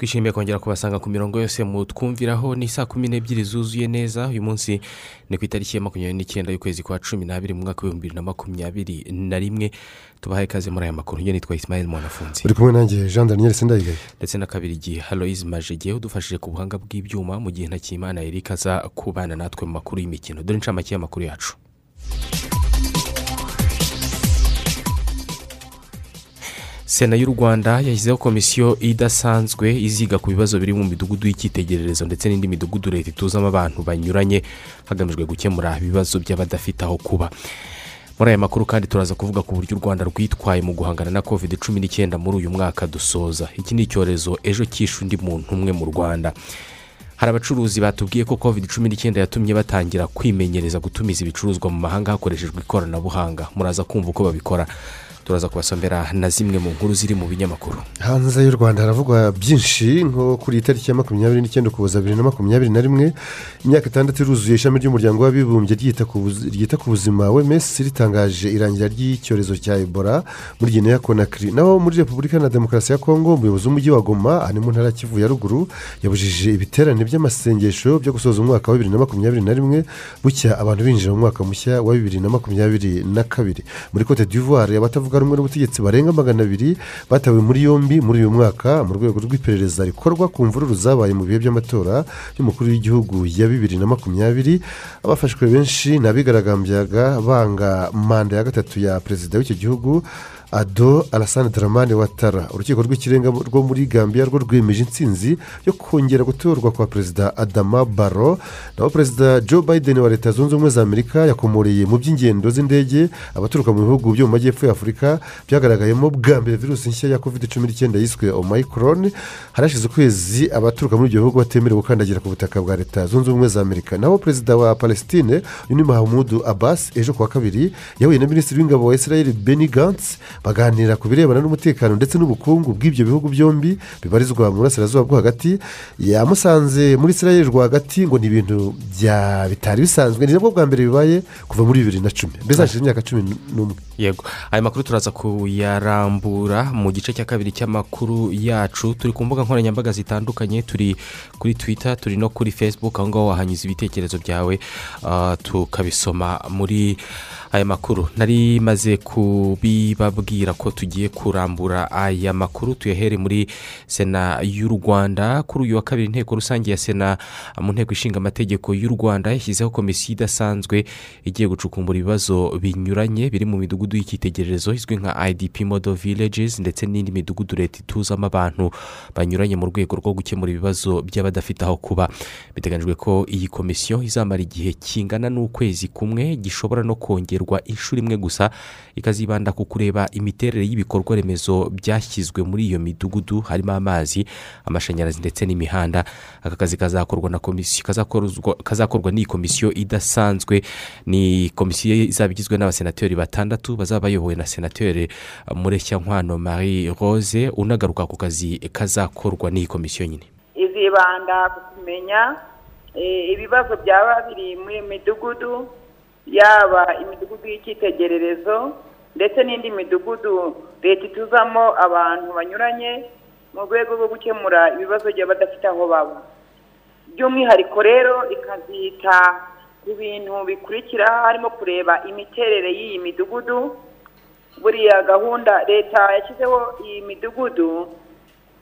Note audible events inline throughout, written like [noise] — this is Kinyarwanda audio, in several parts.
Twishimiye kongera kubasanga ku mirongo yose mu twumviraho ni saa kumi n'ebyiri zuzuye neza. Uyu munsi ni ku itariki ya makumyabiri n'icyenda y'ukwezi kwa cumi n'abiri mu mwaka w'ibihumbi bibiri na makumyabiri na rimwe. Tubahaye ikaze muri aya makuru. Njye nitwa isimayeli mwanafunzi. Uri kumwe nanjye jean daniel sendayigaye ndetse na kabiri igihe haloyizi majege udufashije ku buhanga bw'ibyuma mu gihe ntakimana erika aza kubana natwe mu makuru y'imikino. Dore inshamake y'amakuru yacu. Sena y'u rwanda yashyizeho komisiyo idasanzwe iziga ku bibazo biri mu midugudu y'icyitegererezo ndetse n'indi midugudu leta ituzamo abantu banyuranye hagamijwe gukemura ibibazo by'abadafite aho kuba. Muri aya makuru kandi turaza kuvuga ku buryo u rwanda rwitwaye mu guhangana na covid cumi n'icyenda muri uyu mwaka dusoza. Iki ni icyorezo ejo cyishe undi muntu umwe mu rwanda. Hari abacuruzi batubwiye ko covid cumi n'icyenda yatumye batangira kwimenyereza gutumiza ibicuruzwa mu mahanga hakoreshejwe ikoranabuhanga. Muraza kumva uko babikora. Turaza kubasomera na zimwe mu nkuru ziri mu binyamakuru. Hanze y'u rwanda haravugwa byinshi nko kuri iyi tariki ya makumyabiri n'icyenda ukuboza bibiri na makumyabiri na rimwe imyaka itandatu iruzuye ishami ry'umuryango w'abibumbye ryita ku buzima wms ritangaje irangira ry'icyorezo cya ebola muri gineya konakiri naho muri repubulika na demokarasi ya kongo umuyobozi w'umujyi wa goma ari mu ntara kivu ya ruguru yabujije ibiterane by'amasengesho byo gusoza umwaka wa bibiri na makumyabiri na rimwe bucya abantu binjira mu mwaka mushya wa bibiri na makumyabiri na kabiri. Muri cote d'ivoire abatavuga rumwe n'ubutegetsi barenga magana abiri batawe muri yombi muri uyu mwaka mu rwego rw'iperereza rikorwa ku mvururu zabaye mu bihe by'amatora y'umukuru w'igihugu ya bibiri na makumyabiri abafashwe benshi ni abigaragambyaga banga manda ya gatatu ya perezida w'icyo gihugu ado alasane daramane watara urukiko rw'ikirenga rwo muri gambia rwo rwemeje intsinzi yo kongera gutorwa kwa perezida adama baro naho perezida joe biden wa leta zunze ubumwe za amerika yakomoreye mu by'ingendo z'indege. Abaturuka mu bihugu byo mu majyepfo ya afurika byagaragayemo bwa mbere virusi nshya ya covid cumi n'icyenda yiswe omayikoroni harashize ukwezi abaturuka muri ibyo bihugu batemerewe gukandagira ku butaka bwa leta zunze ubumwe za amerika. Naho perezida wa palestine uyu ni mahamudu abasi ejo kuwa kabiri yahuye na minisitiri w'ingabo wa israel beni gantsi baganira ku birebana n'umutekano ndetse n'ubukungu bw'ibyo bihugu byombi bibarizwa mu burasirazuba bwo hagati yamusanze muri israel rwagati ngo ni ibintu bitari bisanzwe ni nabwo bwa mbere bibaye kuva muri bibiri na cumi. Mbese hashize imyaka cumi n'umwe. Yego. Aya makuru turaza kuyarambura mu gice cya kabiri cy'amakuru yacu. Turi ku mbuga nkoranyambaga zitandukanye turi kuri twita turi no kuri facebook aho ngaho wahanyuza ibitekerezo byawe tukabisoma muri aya makuru. Nari maze kubibabwira ko tugiye kurambura aya makuru tuyahere muri sena y'u rwanda. Kuri uyu wa kabiri inteko rusange ya sena mu nteko ishinga amategeko y'u rwanda yashyizeho komisiyo idasanzwe igiye gucukumbura ibibazo binyuranye biri mu midugudu y'icyitegererezo izwi nka idp modo villages ndetse n'indi midugudu leta ituzamo abantu banyuranye mu rwego rwo gukemura ibibazo by'abadafite aho kuba. Biteganyijwe ko iyi komisiyo izamara igihe kingana n'ukwezi kumwe gishobora no kongera inshuro imwe gusa ikazibanda ku kureba imiterere y'ibikorwa remezo byashyizwe muri iyo midugudu harimo amazi amashanyarazi ndetse n'imihanda. Aka kazi kazakorwa na komisiyo kazakorwa n'iyi komisiyo idasanzwe. Ni komisiyo izaba igizwe n'abasenateri batandatu bazaba bayobowe na senateri mureshyankwano marie rose unagaruka ku kazi kazakorwa n'iyi komisiyo nyine. Izibanda ku kumenya ibibazo byaba biri muri midugudu yaba imidugudu y'icyitegererezo ndetse n'indi midugudu leta ituzamo abantu banyuranye mu rwego rwo gukemura ibibazo by'abadafite aho baba. By'umwihariko rero ikazita ku bintu bikurikira harimo kureba imiterere y'iyi midugudu buriya gahunda leta yashyizeho iyi midugudu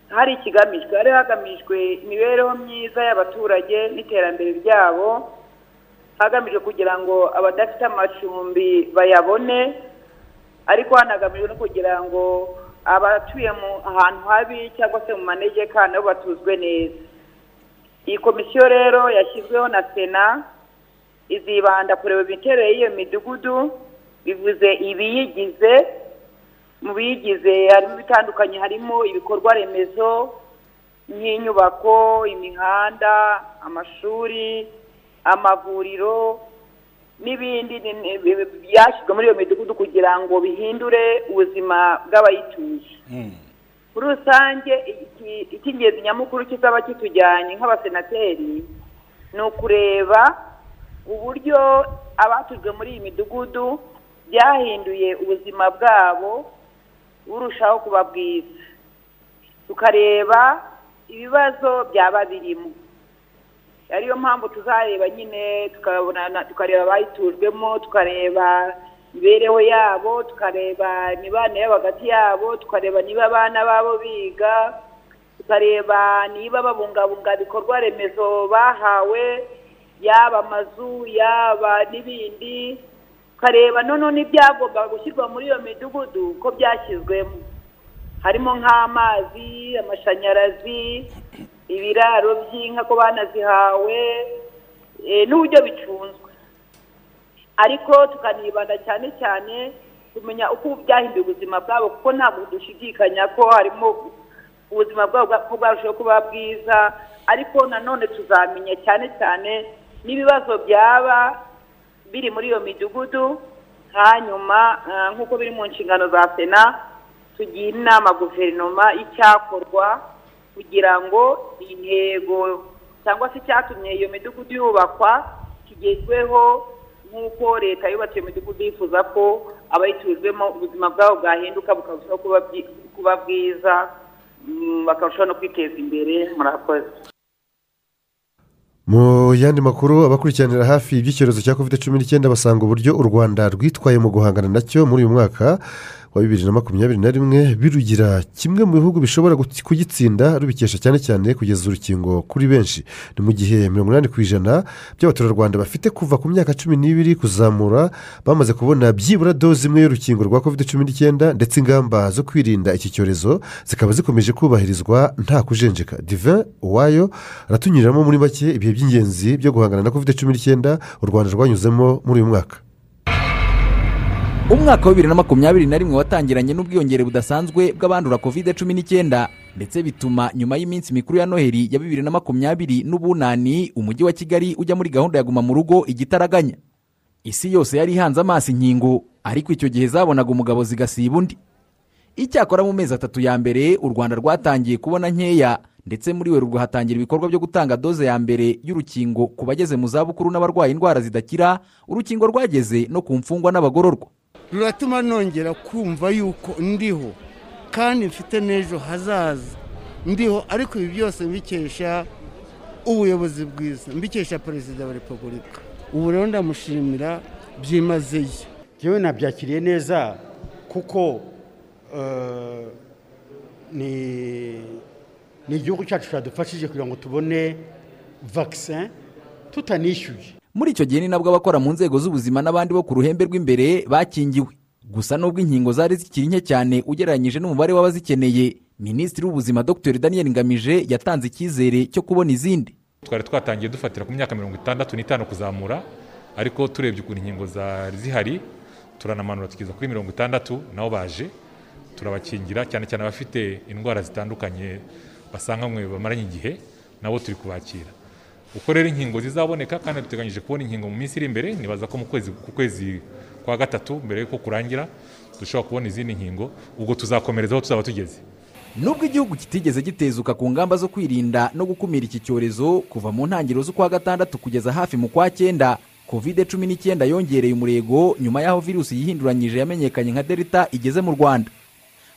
hari ikigamijwe hari hagamijwe imibereho myiza y'abaturage n'iterambere ryabo hagamijwe kugira ngo abadafite amacumbi bayabone ariko hanagamijwe no kugira ngo abatuye mu ahantu habi cyangwa se mu manegeka nabo batuzwe neza. Iyi komisiyo rero yashyizweho na sena izibanda kureba imiterere y'iyo midugudu bivuze ibiyigize mu biyigize harimo ibitandukanye harimo ibikorwa remezo nk'inyubako imihanda amashuri amavuriro n'ibindi ni- ni- byashyizwe muri iyo midugudu kugira ngo bihindure ubuzima bw'abayituye muri rusange icy'ingenzi nyamukuru kizaba kitujyanye nk'abasenateri ni ukureba uburyo abatujwe muri iyi midugudu byahinduye ubuzima bwabo burushaho kuba bwiza. Tukareba ibibazo byaba birimo. Ariyo mpamvu tuzareba nyine tukareba abayitujwemo tukareba imibereho yabo tukareba imibanire yabo hagati yabo tukareba niba abana babo biga tukareba niba babungabunga ibikorwa remezo bahawe yaba amazu yaba n'ibindi tukareba noneho n'ibyagombaga gushyirwa muri iyo midugudu ko byashyizwemo. Harimo nk'amazi amashanyarazi ibiraro by'inka ko banazihawe eh, n'uburyo bicunzwe. Ariko tukanibanda cyane cyane kumenya uko byahinduye ubuzima bwabo kuko ntabwo dushidikanya ko harimo ubuzima bwabo bwarushaho kuba bwiza. Ariko nanone tuzamenya cyane cyane n'ibibazo byaba biri muri iyo midugudu hanyuma ah, nk'uko biri mu nshingano za sena tugira inama guverinoma y'icyakorwa kugira ngo intego cyangwa se icyatumye iyo midugudu yubakwa kigezweho nk'uko leta yubatse iyo midugudu yifuza ko abayitujwemo ubuzima bwabo bwahinduka bukarushaho kuba bwiza mm, bakarushaho no kwiteza imbere murakoze mu yandi makuru abakurikiranira hafi iby'icyorezo cya covid cumi n'icyenda basanga uburyo u rwanda rwitwaye mu guhangana na cyo muri uyu mwaka. Wa bibiri na makumyabiri na rimwe birugira kimwe mu bihugu bishobora kugitsinda rubikesha cyane cyane kugeza urukingo kuri benshi. Ni mu gihe mirongo inani ku ijana by'abaturarwanda bafite kuva ku myaka cumi n'ibiri kuzamura bamaze kubona byibura doze imwe y'urukingo rwa covid cumi n'icyenda ndetse ingamba zo kwirinda iki cyorezo zikaba zikomeje kubahirizwa nta kujenjeka. Divin uwayo aratunyuriramo muri make ibihe by'ingenzi byo guhangana na covid cumi n'icyenda u rwanda rwanyuzemo muri uyu mwaka. Umwaka wa bibiri na makumyabiri na rimwe watangiranye n'ubwiyongere budasanzwe bw'abandura kovide cumi n'icyenda ndetse bituma nyuma y'iminsi mikuru ya noheli ya bibiri na makumyabiri n'ubunani umujyi wa kigali ujya muri gahunda ya guma mu rugo igitaraganya. Isi yose yari ihanze amaso inkingo ariko icyo gihe zabonaga umugabo zigasiba undi. Icyakora mu mezi atatu ya mbere u rwanda rwatangiye kubona nkeya ndetse muri werurwe hatangira ibikorwa byo gutanga doze ya mbere y'urukingo ku bageze mu zabukuru n'abarwaye indwara zidakira urukingo rwageze no ku mfungwa n'abagororwa. Ruratuma nongera kumva yuko ndiho kandi mfite n'ejo hazaza. Ndiho ariko ibi byose mbikesha ubuyobozi bwiza mbikesha perezida wa repubulika. Ubu rero ndamushimira byimazeyo. Yewe nabyakiriye neza kuko eh, ni igihugu cyacu cyadufashije kugira ngo tubone vaccin tutanishyuye. Muri icyo gihe ni nabwo abakora mu nzego z'ubuzima n'abandi bo ku ruhembe rw'imbere bakingiwe. Gusa nubwo inkingo zari zikiri nke cyane ugereranyije n'umubare w'abazikeneye minisitiri w'ubuzima dr. Daniel ngamije yatanze icyizere cyo kubona izindi. Twari twatangiye dufatira ku myaka mirongo itandatu n'itanu kuzamura ariko turebye ukuntu inkingo zari zihari turanamanura tugeza kuri mirongo itandatu nabo baje turabakingira cyane cyane abafite indwara zitandukanye basanganywe bamaranye igihe nabo turi kubakira. Uko rero inkingo zizaboneka kandi duteganyije kubona inkingo mu minsi iri imbere nibaza ko mu kwezi ku kwezi kwa gatatu mbere y'uko kurangira dushobora kubona izindi nkingo. Ubwo tuzakomereza aho tuzaba tugeze. Nubwo igihugu kitigeze gitezuka ku ngamba zo kwirinda no gukumira iki cyorezo kuva mu ntangiriro z'ukwa gatandatu kugeza hafi mu kwa cyenda kovide cumi n'icyenda yongereye umurego nyuma y'aho virusi yihinduranyije yamenyekanye nka delta igeze mu rwanda.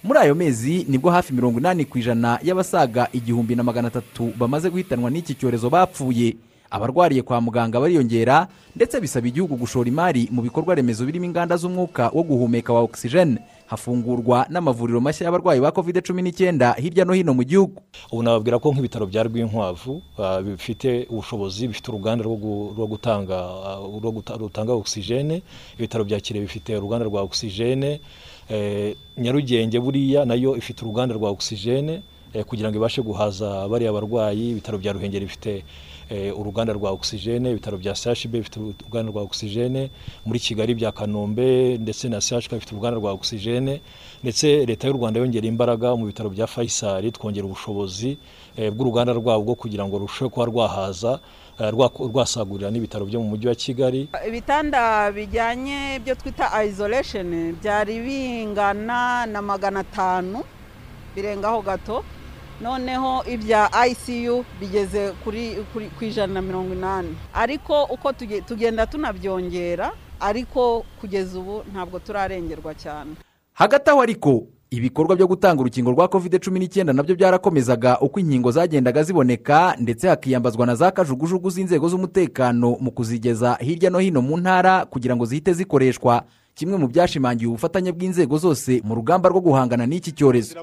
Muri ayo mezi ni bwo hafi mirongo inani ku ijana y'abasaga igihumbi na magana atatu bamaze guhitanwa n'iki cyorezo bapfuye. Abarwariye kwa muganga bariyongera ndetse bisaba igihugu gushora imari mu bikorwa remezo birimo inganda z'umwuka wo guhumeka wa ogisijene hafungurwa n'amavuriro mashya y'abarwayi ba kovide cumi n'icyenda hirya no hino mu gihugu. Ubu nababwira ko nk'ibitaro bya rwinkwavu ah, bifite ubushobozi bifite uruganda rwo gu- rwo gutanga rutanga ogisijene ibitaro bya kirehe bifite uruganda rwa ogisijene nyarugenge buriya na yo ifite uruganda rwa ogisijene eh, kugira ngo ibashe guhaza bariya barwayi ibitaro bya ruhengeri bifite eh, uruganda rwa oxygene ibitaro bya CHB bifite uruganda rwa oxygene muri Kigali bya Kanombe ndetse na CHK bifite uruganda rwa oxygene ndetse leta y'u Rwanda yongera imbaraga mu bitaro bya Faisal twongera ubushobozi eh, bw'uruganda rwabo kugira ngo rurusheho kuba rwahaza eh, rwa- rwasagurira n'ibitaro byo mu mujyi wa Kigali. Ibitanda bijyanye ibyo twita isolation byari bingana na magana atanu birengaho gato. Noneho ibya ICU bigeze ku ijana na mirongo inani. Ariko uko tuge- tugenda tunabyongera ariko kugeza ubu ntabwo turarengerwa cyane. Hagati aho ariko ibikorwa byo gutanga urukingo rwa covid cumi n'icyenda na byo byarakomezaga uko inkingo zagendaga ziboneka ndetse hakiyambazwa na za kajugujugu z'inzego z'umutekano mu kuzigeza hirya no hino mu ntara kugira ngo zihite zikoreshwa. Kimwe mu byashimangiye ubufatanye bw'inzego zose mu rugamba rwo guhangana n'iki cyorezo.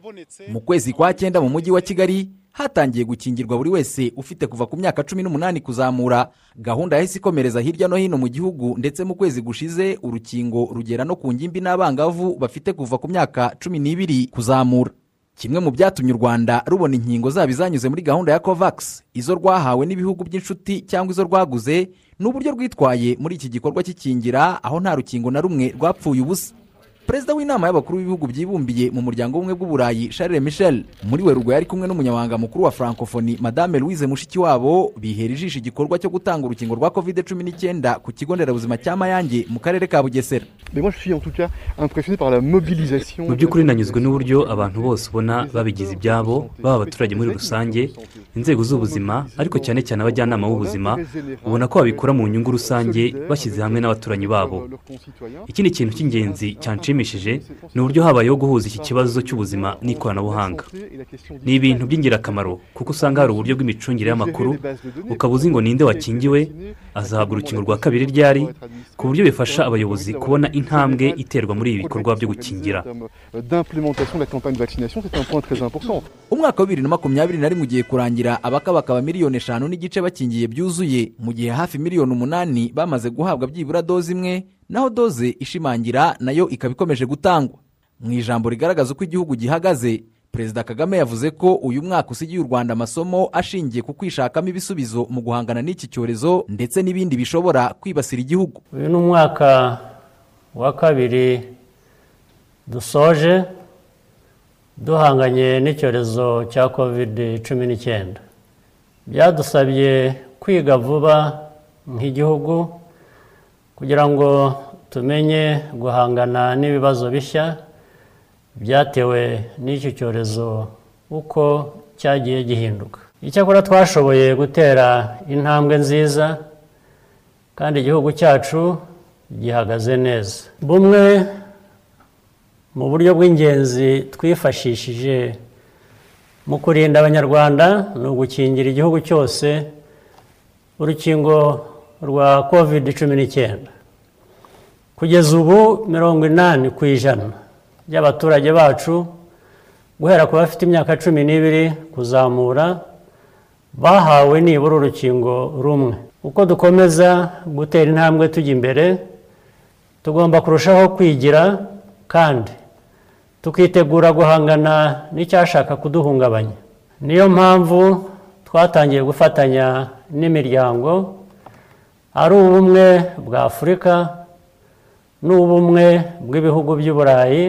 Mu kwezi kwa cyenda mu mujyi wa kigali hatangiye gukingirwa buri wese ufite kuva ku myaka cumi n'umunani kuzamura. Gahunda yahise ikomereza hirya no hino mu gihugu ndetse mu kwezi gushize urukingo rugera no ku ngimbi n'abangavu bafite kuva ku myaka cumi n'ibiri kuzamura. Kimwe mu byatumye u rwanda rubona inkingo zaba izanyuze muri gahunda ya covax izo rwahawe n'ibihugu by'inshuti cyangwa izo rwaguze ni uburyo rwitwaye muri iki gikorwa cy'ikingira aho nta rukingo na rumwe rwapfuye ubusa. Perezida w'inama y'abakuru b'ibihugu byibumbiye mu muryango w'ubumwe bw'uburayi charles michel. Muri werurwe yari kumwe n'umunyamabanga mukuru wa francophonie madame louise mushikiwabo bihera ijisho igikorwa cyo gutanga urukingo rwa covid cumi n'icyenda ku kigo nderabuzima cya mayange mu karere ka bugesera. Mu by'ukuri nanyuzwe n'uburyo abantu bose ubona babigize ibyabo baba abaturage muri rusange inzego z'ubuzima ariko cyane cyane abajyanama b'ubuzima ubona ko babikora mu nyungu rusange bashyize hamwe n'abaturanyi babo. Ikindi kintu cy'ingenzi cyanshimishije ni uburyo habayeho guhuza iki kibazo cy'ubuzima n'ikoranabuhanga. Ni ibintu by'ingirakamaro kuko usanga hari uburyo bw'imicungire y'amakuru ukaba uzi ngo ninde wakingiwe azahabwa urukingo rwa kabiri ryari ku buryo bifasha abayobozi kubona intambwe iterwa muri ibi bikorwa byo gukingira. D'implémentation de la campagne de vaccination, c'est un point très important. umwaka wa bibiri na makumyabiri na rimwe ugiye kurangira abakabakaba miliyoni eshanu n'igice bakingiye byuzuye. Mu gihe hafi miliyoni umunani bamaze guhabwa byibura doze imwe naho doze ishimangira na yo ikaba ikomeje gutangwa. Mu ijambo rigaragaza uko igihugu gihagaze perezida kagame yavuze ko uyu mwaka usigiye u rwanda amasomo ashingiye ku kwishakamo ibisubizo mu guhangana n'iki cyorezo ndetse n'ibindi bishobora kwibasira igihugu. Uyu ni umwaka wa kabiri dusoje duhanganye n'icyorezo cya kovide cumi n'icyenda. Byadusabye kwiga vuba nk'igihugu kugira ngo tumenye guhangana n'ibibazo bishya byatewe n'iki cyorezo uko cyagiye gihinduka. Icyakora twashoboye gutera intambwe nziza kandi igihugu cyacu gihagaze neza. Bumwe mu buryo bw'ingenzi twifashishije mu kurinda abanyarwanda ni ugukingira igihugu cyose urukingo rwa kovide cumi n'icyenda. Kugeza ubu mirongo inani ku ijana by'abaturage bacu guhera ku bafite imyaka cumi n'ibiri kuzamura bahawe nibura urukingo rumwe. Uko dukomeza gutera intambwe tujya imbere tugomba kurushaho kwigira kandi tukitegura guhangana n'icyashaka kuduhungabanya. Niyo mpamvu twatangiye gufatanya n'imiryango ari ubumwe bwa afurika n'ubumwe bw'ibihugu by'i burayi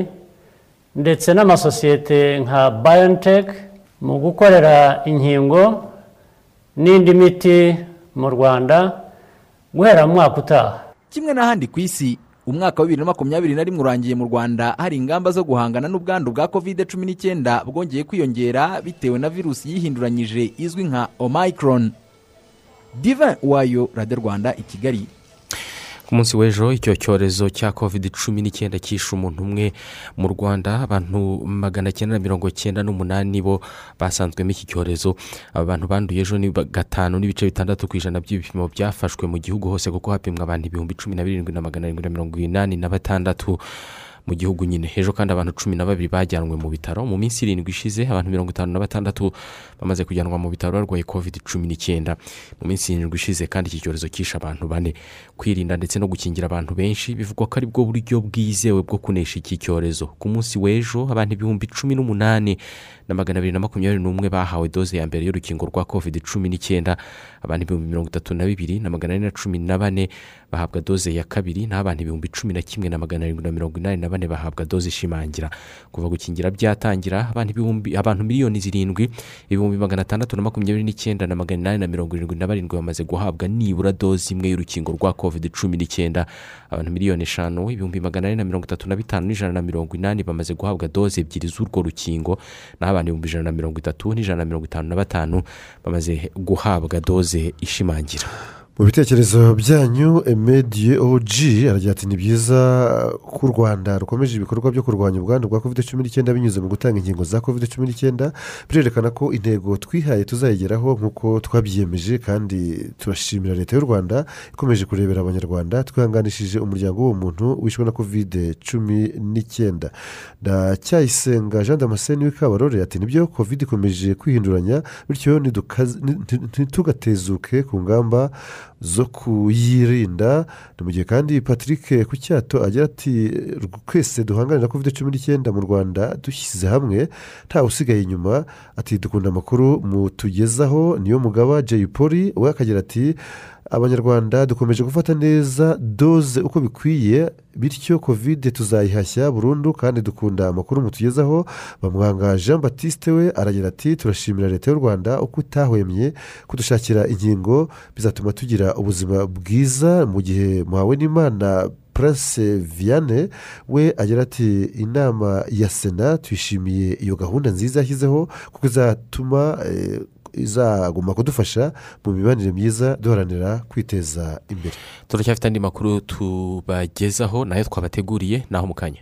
ndetse n'amasosiyete nka BioNTech mu gukorera inkingo n'indi miti mu rwanda guhera mu mwaka utaha. Kimwe n'ahandi ku isi umwaka wa bibiri na makumyabiri na rimwe urangiye mu rwanda hari ingamba zo guhangana n'ubwandu bwa kovide cumi n'icyenda bwongeye kwiyongera bitewe na virusi yihinduranyije izwi nka omicron. Divin wayo radiyo rwanda i kigali. Ku munsi w'ejo icyo cyorezo cya covid cumi n'icyenda cyishe umuntu umwe mu rwanda. Abantu magana cyenda na mirongo cyenda n'umunani bo basanzwemo iki cyorezo. Aba bantu banduye ejo ni gatanu n'ibice bitandatu ku ijana by'ibipimo byafashwe mu gihugu hose kuko hapimwa abantu ibihumbi cumi na birindwi na magana arindwi na mirongo inani na batandatu. Mu gihugu nyine. Ejo kandi abantu cumi na babiri bajyanwe mu bitaro. Mu minsi irindwi ishize abantu mirongo itanu na batandatu bamaze kujyanwa mu bitaro barwaye covid cumi n'icyenda. Mu minsi irindwi ishize kandi iki cyorezo cyishe abantu bane. Kwirinda ndetse no gukingira abantu benshi bivugwa ko ari bwo buryo bwizewe bwo kunesha iki cyorezo. Ku munsi w'ejo abantu ibihumbi cumi n'umunani na magana abiri na makumyabiri n'umwe bahawe doze ya mbere y'urukingo rwa covid cumi n'icyenda. Abantu ibihumbi mirongo itatu na bibiri na magana ane na cumi na bane bahabwa doze ya kabiri naho abantu ibihumbi cumi na kimwe na magana arindwi na mirongo inani na bane bahabwa doze ishimangira. Kuva gukingira byatangira abantu ibihumbi abantu miliyoni zirindwi ibihumbi magana atandatu na makumyabiri n'icyenda na magana inani na mirongo irindwi na barindwi bamaze guhabwa nibura doze imwe y'urukingo rwa covid cumi n'icyenda. Abantu miliyoni eshanu ibihumbi magana ane na mirongo itatu na bitanu n'ijana na mirongo inani bamaze guhabwa doze ebyiri z'urwo rukingo. Naho abantu ibihumbi ijana na mirongo itatu n'ijana na mirongo itanu na batanu bamaze guhabwa doze ishimangira. Mu bitekerezo byanyu emediye oji aragira ati ni byiza ko u rwanda rukomeje ibikorwa byo kurwanya ubwandu bwa covid cumi n'icyenda binyuze mu gutanga inkingo za covid cumi n'icyenda birerekana ko intego twihaye tuzayigeraho nk'uko twabyiyemeje kandi turashimira leta y'u rwanda ikomeje kurebera abanyarwanda twihanganishije umuryango w'uwo muntu wishwe na covid cumi n'icyenda. Ndacyayisenga jean damascene w'ikabarore ati ni byo covid ikomeje kwihinduranya bityo ntitugatezuke ku ngamba zo kuyirinda. Ni mu gihe kandi patrick ku cyato agira ati twese duhangane na covid cumi n'icyenda mu rwanda dushyize hamwe ntawe usigaye inyuma. Ati dukunda amakuru mutugezaho. Niyo mugaba jay poli we akagira ati abanyarwanda dukomeje gufata neza doze uko bikwiye bityo kovide tuzayihashya burundu kandi dukunda amakuru mutugezaho. Bamwanga jean batiste we aragira ati turashimira leta y'u rwanda uko utahwemye kudushakira inkingo bizatuma tugira ubuzima bwiza. Mu gihe muhawe n'imana prince vianney we agira ati inama ya sena tuyishimiye iyo gahunda nziza yashyizeho kuko izatuma izagomba kudufasha mu mibanire myiza duharanira kwiteza imbere. Turacyafite andi makuru tubagezaho na yo twabateguriye naho mu kanya.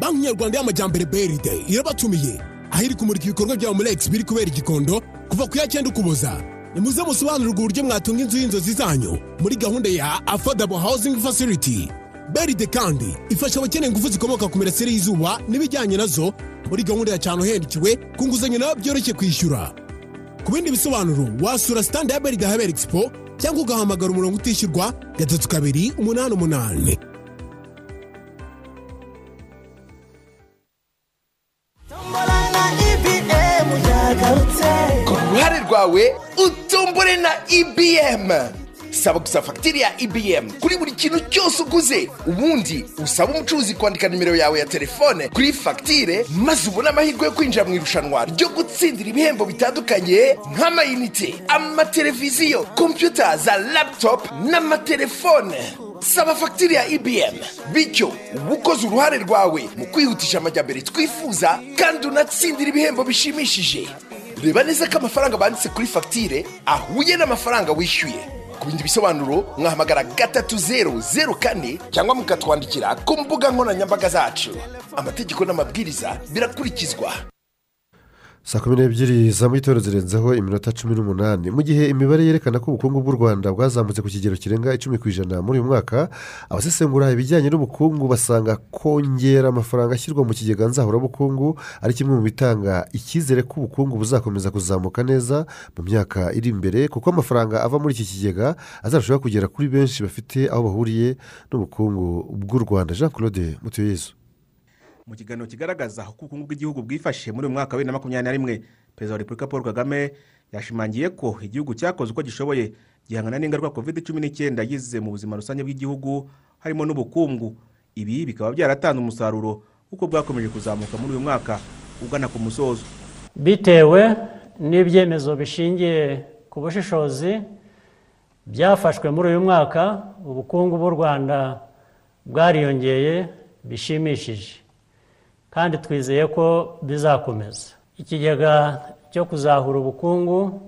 Banki nyarwanda y'amajyambere beride irabatumiye. Aho iri kumurika ibikorwa bya muregisi biri kubera igikondo kuva ku ya cyenda ukuboza. Nimuze musobanurirwe uburyo mwatunga inzu y'inzozi zanyu muri gahunda ya affordable housing facility. Beride kandi ifasha abakeneye ingufu zikomoka ku mirasire y'izuba n'ibijyanye na zo muri gahunda ya cyane uhendikiwe ku nguzanyo nawe byoroshye kwishyura. Ku bindi bisobanuro wasura sitade ya beride habera expo cyangwa ugahamagara umurongo utishyurwa gatatu kabiri umunani umunani. Ku ruhare rwawe utombore na ibm saba gusa fagitire ya ibm kuri buri kintu cyose uguze ubundi usaba umucuruzi kwandika nimero yawe ya telefone kuri fagitire maze ubone amahirwe yo kwinjira mu irushanwa ryo gutsindira ibihembo bitandukanye nk'amayinite amateleviziyo kompiyuta za laputopu n'amatelefone. Saba fagitire ya ibm bityo uba ukoze uruhare rwawe mu kwihutisha amajyambere twifuza kandi unatsindira ibihembo bishimishije. Reba neza ko amafaranga banditse kuri fagitire ahuye n'amafaranga wishyuye. Ku bindi bisobanuro mwahamagara gatatu zeru zeru kane cyangwa mukatwandikira ku mbuga nkoranyambaga zacu. Amategeko n'amabwiriza birakurikizwa. Saa kumi n'ebyiri za mu gitondo zirenzeho iminota cumi n'umunani. Mu gihe imibare yerekana ko ubukungu bw'u rwanda bwazamutse ku kigero kirenga icumi ku ijana muri uyu mwaka abasesengura ibijyanye n'ubukungu basanga kongera amafaranga ashyirwa mu kigega nzahurabukungu ari kimwe mu bitanga icyizere ko ubukungu buzakomeza kuzamuka neza mu myaka iri imbere kuko amafaranga ava muri iki kigega azarushaho kugera kuri benshi bafite aho bahuriye n'ubukungu bw'u rwanda. Jean claude mutuyezu mu kiganiro kigaragaza uko ubukungu bw'igihugu bwifashe muri uyu mwaka wa bibiri na makumyabiri na rimwe perezida wa repubulika paul kagame yashimangiye ko igihugu cyakoze uko gishoboye gihangana n'ingaruka covid cumi n'icyenda yagize mu buzima rusange bw'igihugu harimo n'ubukungu. Ibi bikaba byaratanze umusaruro kuko bwakomeje kuzamuka muri uyu mwaka ugana ku musozo. Bitewe n'ibyemezo bishingiye ku bushishozi byafashwe muri uyu mwaka ubukungu bw'u rwanda bwariyongeye bishimishije. Kandi twizeye ko bizakomeza. Ikigega cyo kuzahura ubukungu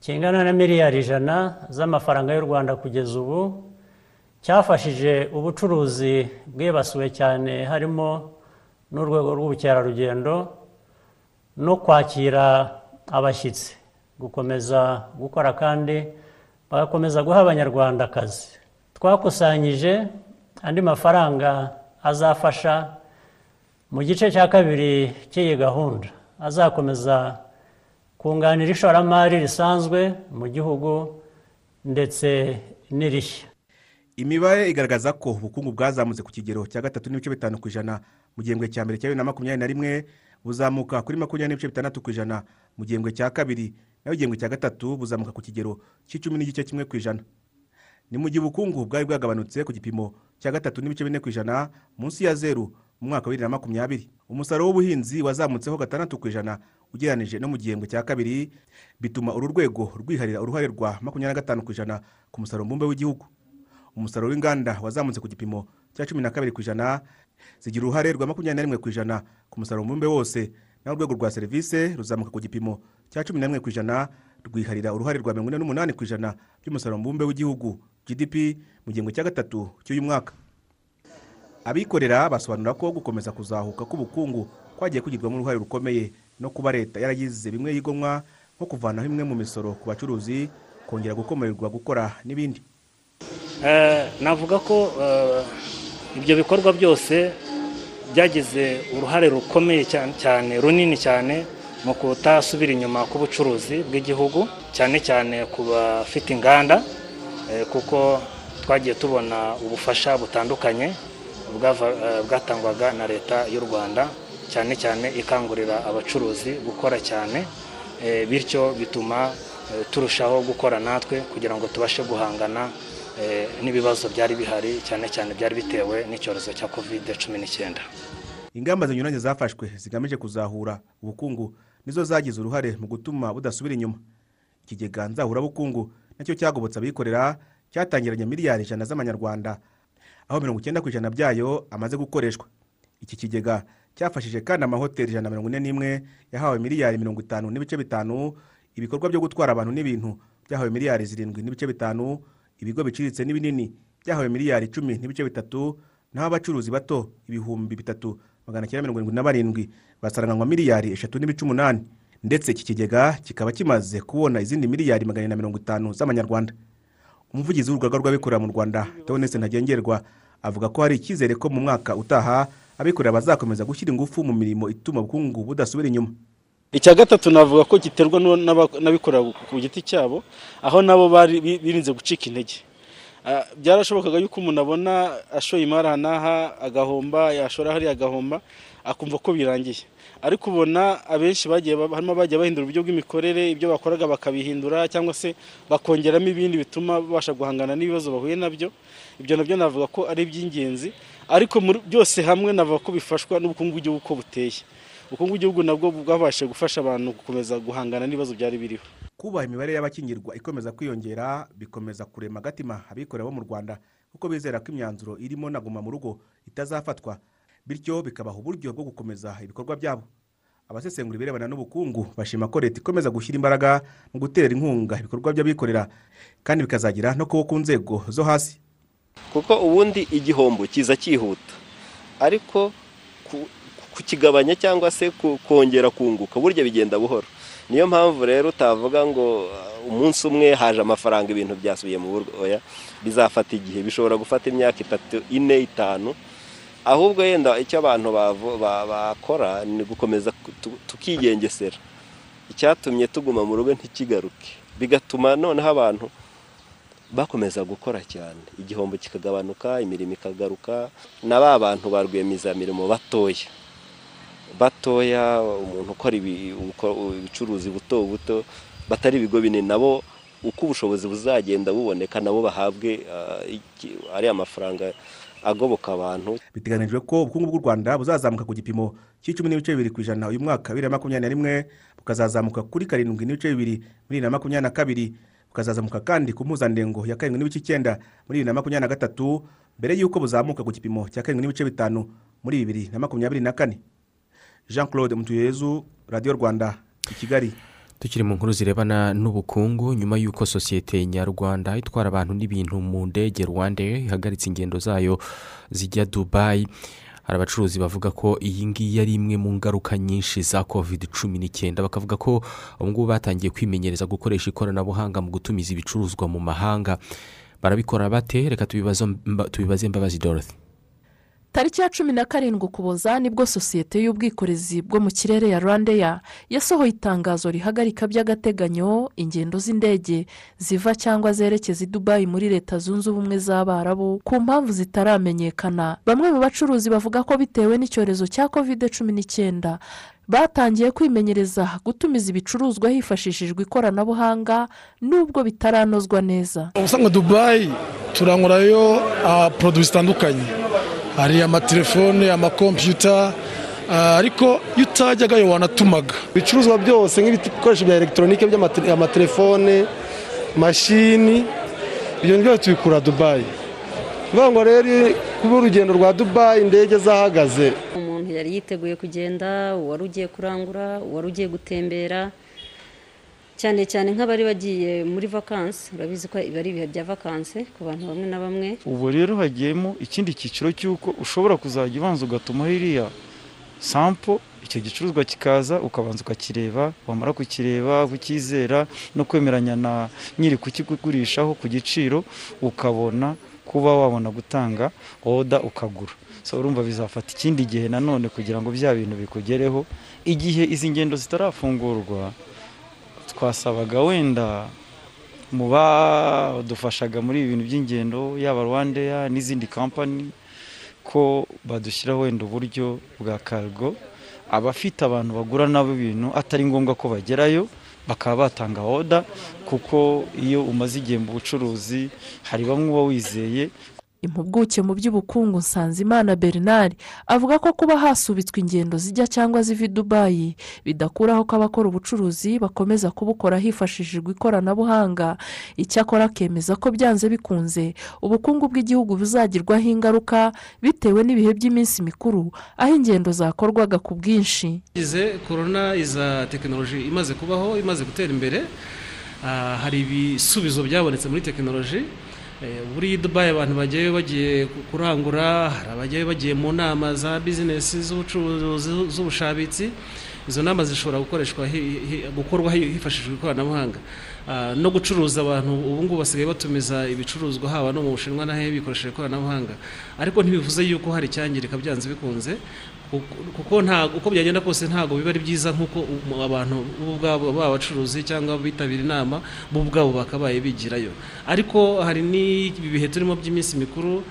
kingana na miliyari ijana z'amafaranga y'u rwanda kugeza ubu cyafashije ubucuruzi bwibasiwe cyane harimo n'urwego rw'ubukerarugendo no kwakira abashyitsi. Gukomeza gukora kandi bagakomeza guha abanyarwanda akazi twakusanyije andi mafaranga azafasha mu gice cya kabiri cy'iyi gahunda azakomeza kunganira ishoramari risanzwe mu gihugu ndetse n'irishya. Imibare igaragaza ko ubukungu bwazamutse ku kigero cya gatatu n'ibice bitanu ku ijana mu gihembwe cya mbere cya bibiri na makumyabiri na rimwe buzamuka kuri makumyabiri n'ibice bitandatu ku ijana mu gihembwe cya kabiri naho igihembwe cya gatatu buzamuka ku kigero cy'icumi n'igice kimwe ku ijana. Ni mu gihe ubukungu bwari bwagabanutse ku gipimo cya gatatu n'ibice bine ku ijana munsi ya zeru mu mwaka wa bibiri na makumyabiri. Umusaruro w'ubuhinzi wazamutseho gatandatu ku ijana ugereranije no mu gihembwe cya kabiri bituma uru rwego rwiharira uruhare rwa makumyabiri na gatanu ku ijana ku musaruro mbumbe w'igihugu. Umusaruro w'inganda wazamutse ku gipimo cya cumi na kabiri ku ijana zigira uruhare rwa makumyabiri na rimwe ku ijana ku musaruro mbumbe wose naho urwego rwa serivisi ruzamuka ku gipimo cya cumi na rimwe ku ijana rwiharira uruhare rwa mirongo ine n'umunani ku ijana by'umusaruro mbumbe w'igihugu gdp mu gihembwe cya gatatu cy'uyu mwaka. Abikorera basobanura ko gukomeza kuzahuka k'ubukungu kwagiye kugirwamo uruhare rukomeye no kuba leta yaragize bimwe yigomwa nko kuvanaho imwe mu misoro ku bacuruzi kongera gukomererwa gukora n'ibindi. Navuga ko ibyo bikorwa byose byagize uruhare rukomeye cyane runini cyane mu kutasubira inyuma k'ubucuruzi bw'igihugu cyane cyane ku bafite inganda kuko twagiye tubona ubufasha butandukanye bwatangwaga na leta y'u rwanda cyane cyane ikangurira abacuruzi gukora cyane bityo bituma turushaho gukora natwe kugira ngo tubashe guhangana n'ibibazo byari bihari cyane cyane byari bitewe n'icyorezo cya kovide cumi n'icyenda. Ingamba zinyuranye zafashwe zigamije kuzahura ubukungu nizo zagize uruhare mu gutuma budasubira inyuma. Ikigega nzahurabukungu na cyo cyagobotse abikorera cyatangiranye miliyari ijana z'amanyarwanda aho mirongo icyenda ku ijana byayo amaze gukoreshwa. Iki kigega cyafashije kandi amahoteli ijana na mirongo ine n'imwe yahawe miliyari mirongo itanu n'ibice bitanu ibikorwa byo gutwara abantu n'ibintu byahawe miliyari zirindwi n'ibice bitanu ibigo biciriritse n'ibinini byahawe miliyari icumi n'ibice bitatu naho abacuruzi bato ibihumbi bitatu magana cyenda mirongo irindwi na barindwi basaranganywa miliyari eshatu n'ibice umunani. Ndetse iki kigega kikaba kimaze kubona izindi miliyari magana na mirongo itanu z'amanyarwanda. Umuvugizi w'urugaga rw'abikorera mu rwanda teonese ntagengerwa avuga ko hari icyizere ko mu mwaka utaha abikorera bazakomeza gushyira ingufu mu mirimo ituma ubukungu budasubira inyuma. Icya gatatu navuga ko giterwa n'abikorera ku giti cyabo aho nabo bari birinze gucika intege. Byarashobokaga yuko umuntu abona ashoye imari aha n'aha agahomba yashora hariya agahomba akumva ko birangiye. Ariko ubona abenshi bagiye harimo bagiye bahindura uburyo bw'imikorere ibyo bakoraga bakabihindura cyangwa se bakongeramo ibindi bituma babasha guhangana n'ibibazo bahuye na byo. Ibyo na byo navuga ko ari iby'ingenzi ariko byose hamwe navuga ko bifashwa n'ubukungu bw'igihugu uko buteye. Ubukungu bw'igihugu nabwo bwabashije gufasha abantu gukomeza guhangana n'ibibazo byari biriho. Kubaha imibare y'abakingirwa ikomeza kwiyongera bikomeza kurema agatima abikorera bo mu rwanda kuko bizera ko imyanzuro irimo na guma mu rugo itazafatwa bityo bikabaha uburyo bwo gukomeza ibikorwa byabo. Abasesengura ibirebana n'ubukungu bashima ko leta ikomeza gushyira imbaraga mu gutera inkunga ibikorwa by'abikorera kandi bikazagira no kuba ku nzego zo hasi. Kuko ubundi igihombo kiza cyihuta ariko kukigabanya cyangwa se kongera kunguka burya bigenda buhoro. Niyo mpamvu rero utavuga ngo umunsi umwe haje amafaranga ibintu byasubiye mu buryo bizafata igihe bishobora gufata imyaka itatu ine itanu ahubwo yenda icyo abantu bakora ni gukomeza tukigengesera. Icyatumye tuguma mu rugo ntikigaruke. Bigatuma noneho abantu bakomeza gukora cyane. Igihombo kikagabanuka imirimo ikagaruka na ba bantu ba rwiyemezamirimo batoya. Batoya umuntu ukora ubucuruzi buto buto batari ibigo binini nabo uko ubushobozi buzagenda buboneka nabo bahabwe ariya mafaranga agoboka abantu. Biteganijwe ko ubukungu bw'u rwanda buzazamuka ku gipimo cy'icumi n'ibice bibiri ku ijana. Uyu mwaka bibiri na makumyabiri na rimwe bukazazamuka kuri karindwi n'ibice bibiri muri bibiri na makumyabiri na kabiri bukazazamuka kandi ku mpuzandengo ya karindwi n'ibice icyenda muri bibiri na makumyabiri na gatatu mbere y'uko buzamuka ku gipimo cya karindwi n'ibice bitanu muri bibiri na makumyabiri na kane. Jean claude mutuyezu radiyo rwanda i kigali. Tukiri mu nkuru zirebana n'ubukungu nyuma y'uko sosiyete nyarwanda itwara abantu n'ibintu mu ndege rwanda ihagaritse ingendo zayo zijya dubayi hari abacuruzi bavuga ko iyi ngiyi ari imwe mu ngaruka nyinshi za covid cumi n'icyenda. Bakavuga ko ubu ngubu batangiye kwimenyereza gukoresha ikoranabuhanga mu gutumiza ibicuruzwa mu mahanga. Barabikora bate? Reka tubibaze mbabazi dorothy. Tariki ya cumi na karindwi ukuboza ni bwo sosiyete y'ubwikorezi bwo mu kirere ya rwandeya yasohoye itangazo rihagarika by'agateganyo ingendo z'indege ziva cyangwa zerekeza i dubayi muri leta zunze ubumwe z'abarabu ku mpamvu zitaramenyekana. Bamwe mu bacuruzi bavuga ko bitewe n'icyorezo cya kovide cumi n'icyenda batangiye kwimenyereza gutumiza ibicuruzwa hifashishijwe ikoranabuhanga nubwo bitaranozwa neza. Usanga dubayi turangurayo ah, poroduwi zitandukanye. Hari amatelefone amakompiyuta ah, ariko iyo utajyagayo wanatumaga ibicuruzwa byose nk'ibikoresho bya elegitoronike by'amatelefone mashini ibyo byose tubikura dubayi bivuga ngo rero kuba urugendo rwa dubayi indege zahagaze. Umuntu yari yiteguye kugenda uwari ugiye kurangura uwari ugiye gutembera. Cyane cyane nk'abari bagiye muri vakansi urabizi ko ibi ari ibihe bya vakansi ku bantu bamwe na bamwe. Ubu rero hagiyemo ikindi cyiciro cy'uko ushobora kuzajya ubanza ugatumaho iriya sampo icyo gicuruzwa kikaza ukabanza ukakireba wamara kukireba kukizera no kwemeranya na nyiri kukigurishaho ku giciro ukabona kuba wabona gutanga oda ukagura. So urumva bizafata ikindi gihe nanone kugira ngo bya bintu bikugereho. Igihe izi ngendo zitarafungurwa twasabaga wenda mu badufashaga muri ibi bintu by'ingendo yaba rwandeya n'izindi kampani ko badushyiraho wenda uburyo bwa kargo abafite abantu bagura nabo ibintu atari ngombwa ko bagerayo bakaba batanga oda kuko iyo umaze igihe mu bucuruzi hari bamwe uba wizeye impuguke mu by'ubukungu nsanzimana bernard avuga ko kuba hasubitswe ingendo zijya cyangwa ziva i dubayi bidakuraho ko abakora ubucuruzi bakomeza kubukora hifashishijwe ikoranabuhanga. Icyakora akemeza ko byanze bikunze ubukungu bw'igihugu buzagirwaho ingaruka bitewe n'ibihe by'iminsi mikuru aho ingendo zakorwaga ku bwinshi. Korona iza tekinoloji imaze kubaho imaze gutera imbere. Ah, hari ibisubizo byabonetse muri tekinoloji Eh, buri dubayi abantu bagiye bagiye ku- kurangura hari abagiye bagiye mu nama za bizinesi z'ubucuruzi z'ubushabitsi. Izo nama zishobora gukoreshwa gukorwa hi- hifashishijwe ikoranabuhanga. Ah, no gucuruza abantu ubu ngubu basigaye batumiza ibicuruzwa haba no mu bushinwa n'ahe bikoresheje ikoranabuhanga. Ariko ntibivuze yuko hari icyangirika byanze bikunze. Kuko- kuko nta uko byagenda kose ntabwo biba ari byiza nk'uko abantu bo ubwabo baba abacuruzi cyangwa bitabira inama bo ubwabo bakabaye bigirayo. Ariko hari n'ibi bihe turimo by'iminsi mikuru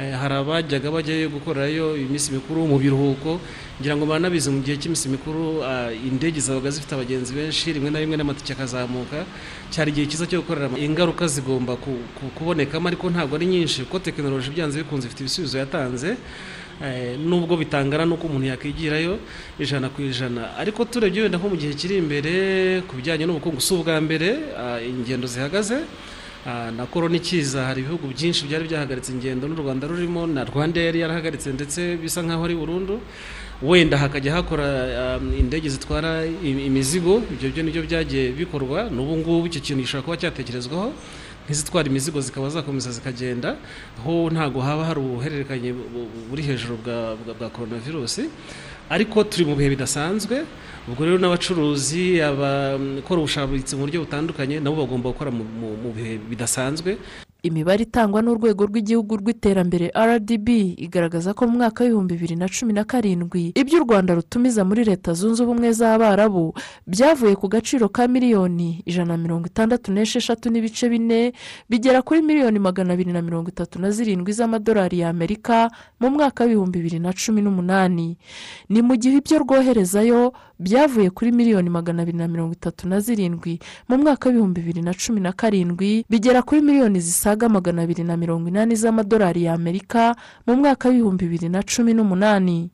eh, hari abajyaga bajyayo gukorerayo iminsi mikuru mu biruhuko ngira ngo banabizi mu gihe cy'iminsi mikuru ah, indege zabaga zifite abagenzi benshi rimwe na rimwe n'amatike akazamuka cyari igihe cyiza cyo gukorera ingaruka zigomba ku- ku- kubonekamo ariko ntabwo ari nyinshi kuko tekinoloji byanze bikunze ifite ibisubizo yatanze. Nubwo bitangana n'uko umuntu yakwigirayo ijana ku ijana. Ariko turebye wenda nko mu gihe kiri imbere ku bijyanye n'ubukungu si ubwa mbere ah, ingendo zihagaze. Ah, na korona ikiza hari ibihugu byinshi byari byahagaritse ingendo n'u rwanda rurimo na rwanda yari yarahagaritse ndetse bisa nk'aho ari burundu. Wenda hakajya hakora indege zitwara im- imizigo ibyo byo ni byo byagiye bikorwa. N'ubu ngubu icyo kintu gishobora kuba cyatekerezwaho. Nk'izitwara imizigo zikaba zakomeza zikagenda aho ntabwo haba hari ubuhererekanye bu- bu- buri hejuru bwa, bwa, bwa coronavirus ariko turi mu bihe bidasanzwe ubwo rero n'abacuruzi abakora ubushabitsi mu buryo butandukanye nabo bagomba gukora mu bihe bidasanzwe. Imibare itangwa n'urwego rw'igihugu rw'iterambere rdb igaragaza ko mu mwaka w'ibihumbi bibiri na cumi na karindwi ibyo u rwanda rutumiza muri leta zunze ubumwe z'abarabu byavuye ku gaciro ka miliyoni ijana na mirongo itandatu n'esheshatu n'ibice bine bigera kuri miliyoni magana abiri na mirongo itatu na zirindwi z'amadolari y'amerika mu mwaka w'ibihumbi bibiri na cumi n'umunani. Ni mu gihe ibyo rwoherezayo byavuye kuri miliyoni magana abiri na mirongo itatu na zirindwi mu mwaka w'ibihumbi bibiri na cumi na karindwi bigera kuri miliyoni zisaga magana abiri na mirongo inani z'amadolari y'amerika mu mwaka w'ibihumbi bibiri na cumi n'umunani.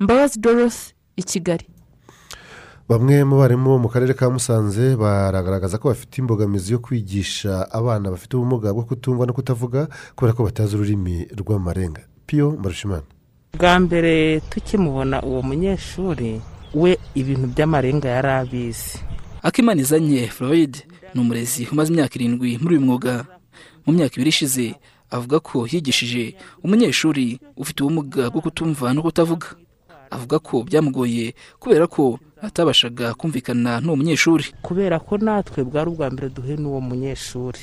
Mbabazi dorothy i kigali. Bamwe mu barimu bo mu karere ka musanze baragaragaza ko bafite imbogamizi yo kwigisha abana bafite ubumuga bwo kutumva no kutavuga kubera ko batazi ururimi rw'amarenga. Piyo mbarushimana. Bwa mbere tukimubona uwo munyeshuri we ibintu by'amarenga yari abizi akimanizanye floyd ni umurezi umaze imyaka irindwi muri uyu mwuga. Mu myaka ibiri ishize avuga ko yigishije umunyeshuri ufite ubumuga bwo kutumva no kutavuga. Avuga ko byamugoye kubera ko atabashaga kumvikana n'uwo munyeshuri. Kubera ko natwe bwari ubwa mbere duhe n'uwo munyeshuri.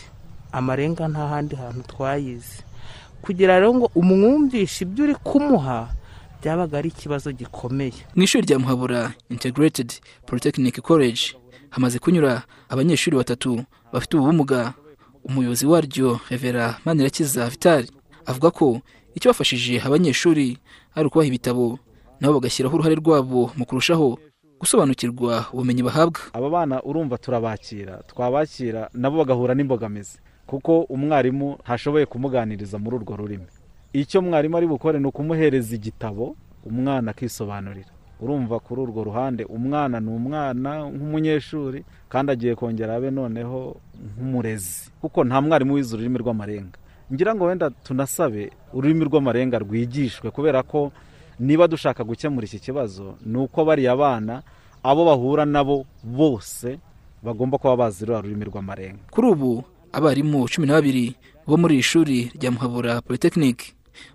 Amarenga nta handi hantu twayize. Kugira ngo umwumvishe ibyo uri kumuha byabaga ari ikibazo gikomeye. Mu ishuri rya muhabura integrated polytechnic college hamaze kunyura abanyeshuri batatu bafite ubumuga. Umuyobozi waryo revera manirakiza vitali avuga ko icyo bafashije abanyeshuri ari ukubaha ibitabo nabo bagashyiraho uruhare rwabo mu kurushaho gusobanukirwa ubumenyi bahabwa. Aba bana urumva turabakira twabakira nabo bagahura n'imbogamizi kuko umwarimu ntashoboye kumuganiriza muri urwo rurimi. Icyo mwarimu ari bukore ni ukumuhereza igitabo umwana akisobanurira. Urumva kuri urwo ruhande umwana ni umwana nk'umunyeshuri kandi agiye kongera abe noneho nk'umurezi. Kuko nta mwarimu wize ururimi rw'amarenga. Ngira ngo wenda tunasabe ururimi rw'amarenga rwigishwe kubera ko niba dushaka gukemura iki kibazo ni uko bariya bana abo bahura nabo bose bagomba kuba bazi ruriya rurimi rw'amarenga. Kuri ubu abarimu cumi na babiri bo muri iri shuri rya muhabura polytechnic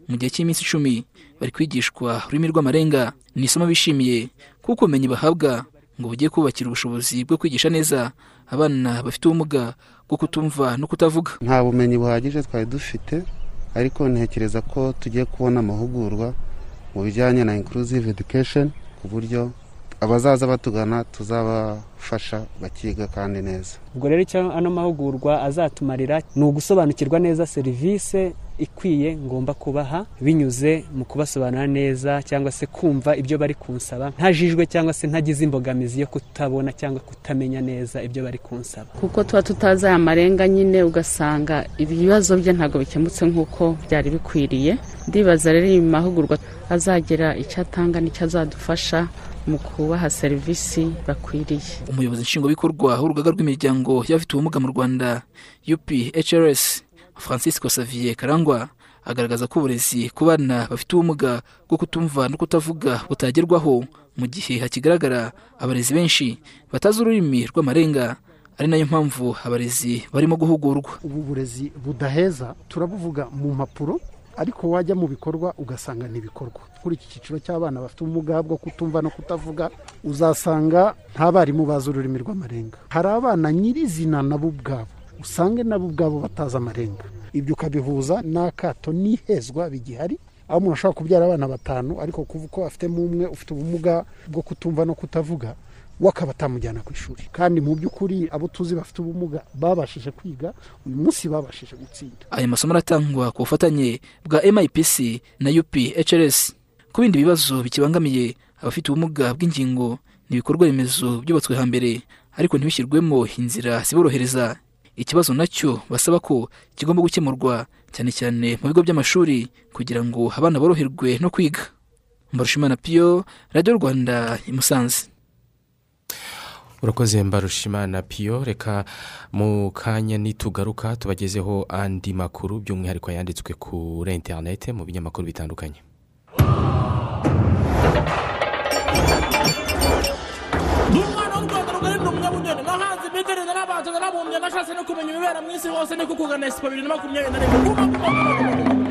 mu gihe cy'iminsi icumi bari kwigishwa ururimi rw'amarenga ni isomo bishimiye kuko ubumenyi bahabwa ngo bugiye kubakira ubushobozi bwo kwigisha neza abana bafite ubumuga bwo kutumva no kutavuga. Nta bumenyi buhagije twari dufite ariko ntekereza ko tugiye kubona amahugurwa mu bijyanye na inclusive education ku buryo abazaza batugana tuzabafasha bakiga kandi neza. Ubwo rero icyo ano mahugurwa azatumarira ni ugusobanukirwa neza serivisi ikwiye ngomba kubaha binyuze mu kubasobanurira neza cyangwa se kumva ibyo bari kunsaba ntajijwe cyangwa se ntagize imbogamizi yo kutabona cyangwa kutamenya neza ibyo bari kunsaba. Kuko tuba tutazi aya marenga nyine ugasanga ibibazo bye ntabwo bikemutse nk'uko byari bikwiriye. Ndibaza rero iyi mahugurwa azagira icyo atanga n'icyo azadufasha mu kubaha serivisi bakwiriye. Umuyobozi nshingwabikorwa w'urugaga rw'imiryango y'abafite ubumuga mu rwanda UPHRS francisco Xavier karangwa agaragaza ko uburezi ku bana bafite ubumuga bwo kutumva no kutavuga butagerwaho mu gihe hakigaragara abarezi benshi batazi ururimi rw'amarenga ari na yo mpamvu abarezi barimo guhugurwa. Ubu burezi budaheza turabuvuga mu mpapuro. Ariko wajya mu bikorwa ugasanga ni ibikorwa kuri iki cyiciro cy'abana bafite ubumuga bwo kutumva no kutavuga uzasanga nta barimu bazi ururimi rw'amarenga. Hari abana nyirizina nabo ubwabo usange nabo ubwabo batazi amarenga. Ibyo ukabihuza n'akato n'ihezwa bigihari aho umuntu ashobora kubyara abana batanu ariko kuvuga ko afitemo umwe ufite ubumuga bwo kutumva no kutavuga we akaba atamujyana ku ishuri. Kandi mu by'ukuri abo tuzi bafite ubumuga babashije kwiga uyu munsi babashije gutsinda. Aya masomo aratangwa ku bufatanye bwa MIPC na UPHRS ku bindi bibazo bikibangamiye abafite ubumuga bw'ingingo ni ibikorwa remezo byubatswe hambere ariko ntibishyirwemo inzira ziborohereza. Ikibazo na cyo basaba ko kigomba gukemurwa cyane cyane mu bigo by'amashuri kugira ngo abana boroherwe no kwiga. Mbarushimana piyo radiyo rwanda i musanze. Urakoze mbarushimana piyo reka mu kanya nitugaruka tubagezeho andi makuru by'umwihariko yanditswe kuri interinete mu binyamakuru bitandukanye. N'abantu narabumbye nashatse no kumenya ibibera mu isi hose niko kugana esipo bibiri na makumyabiri na rimwe.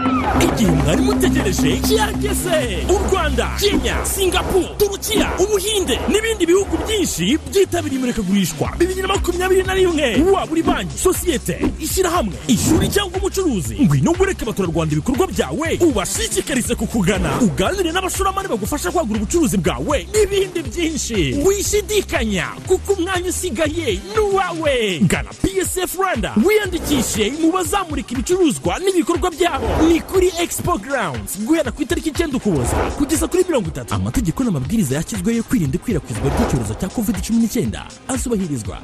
Igihe mwari mutegereje kirageze u rwanda kenya singapuru turukiya ubuhinde n'ibindi bihugu byinshi byitabiriye imurikagurishwa. Bibiri na makumyabiri na rimwe. Waba uri banki sosiyete ishyirahamwe ishuri cyangwa umucuruzi. Ngwino wereke abaturarwanda ibikorwa byawe ubashishikarize kukugana. Uganire n'abashoramari bagufasha kwagura ubucuruzi bwawe n'ibindi byinshi. Wishidikanya kuko umwanya usigaye ni uwawe. Gana psf rwanda wiyandikishe mu bazamurika ibicuruzwa n'ibikorwa byabo ni kuri expo grounds. Guhera ku itariki icyenda ukuboza. Kugeza kuri mirongo itatu. Amategeko n'amabwiriza yashyizweho yo kwirinda ikwirakwizwa ry'icyorezo cya covid cumi n'icyenda. Azubahirizwa.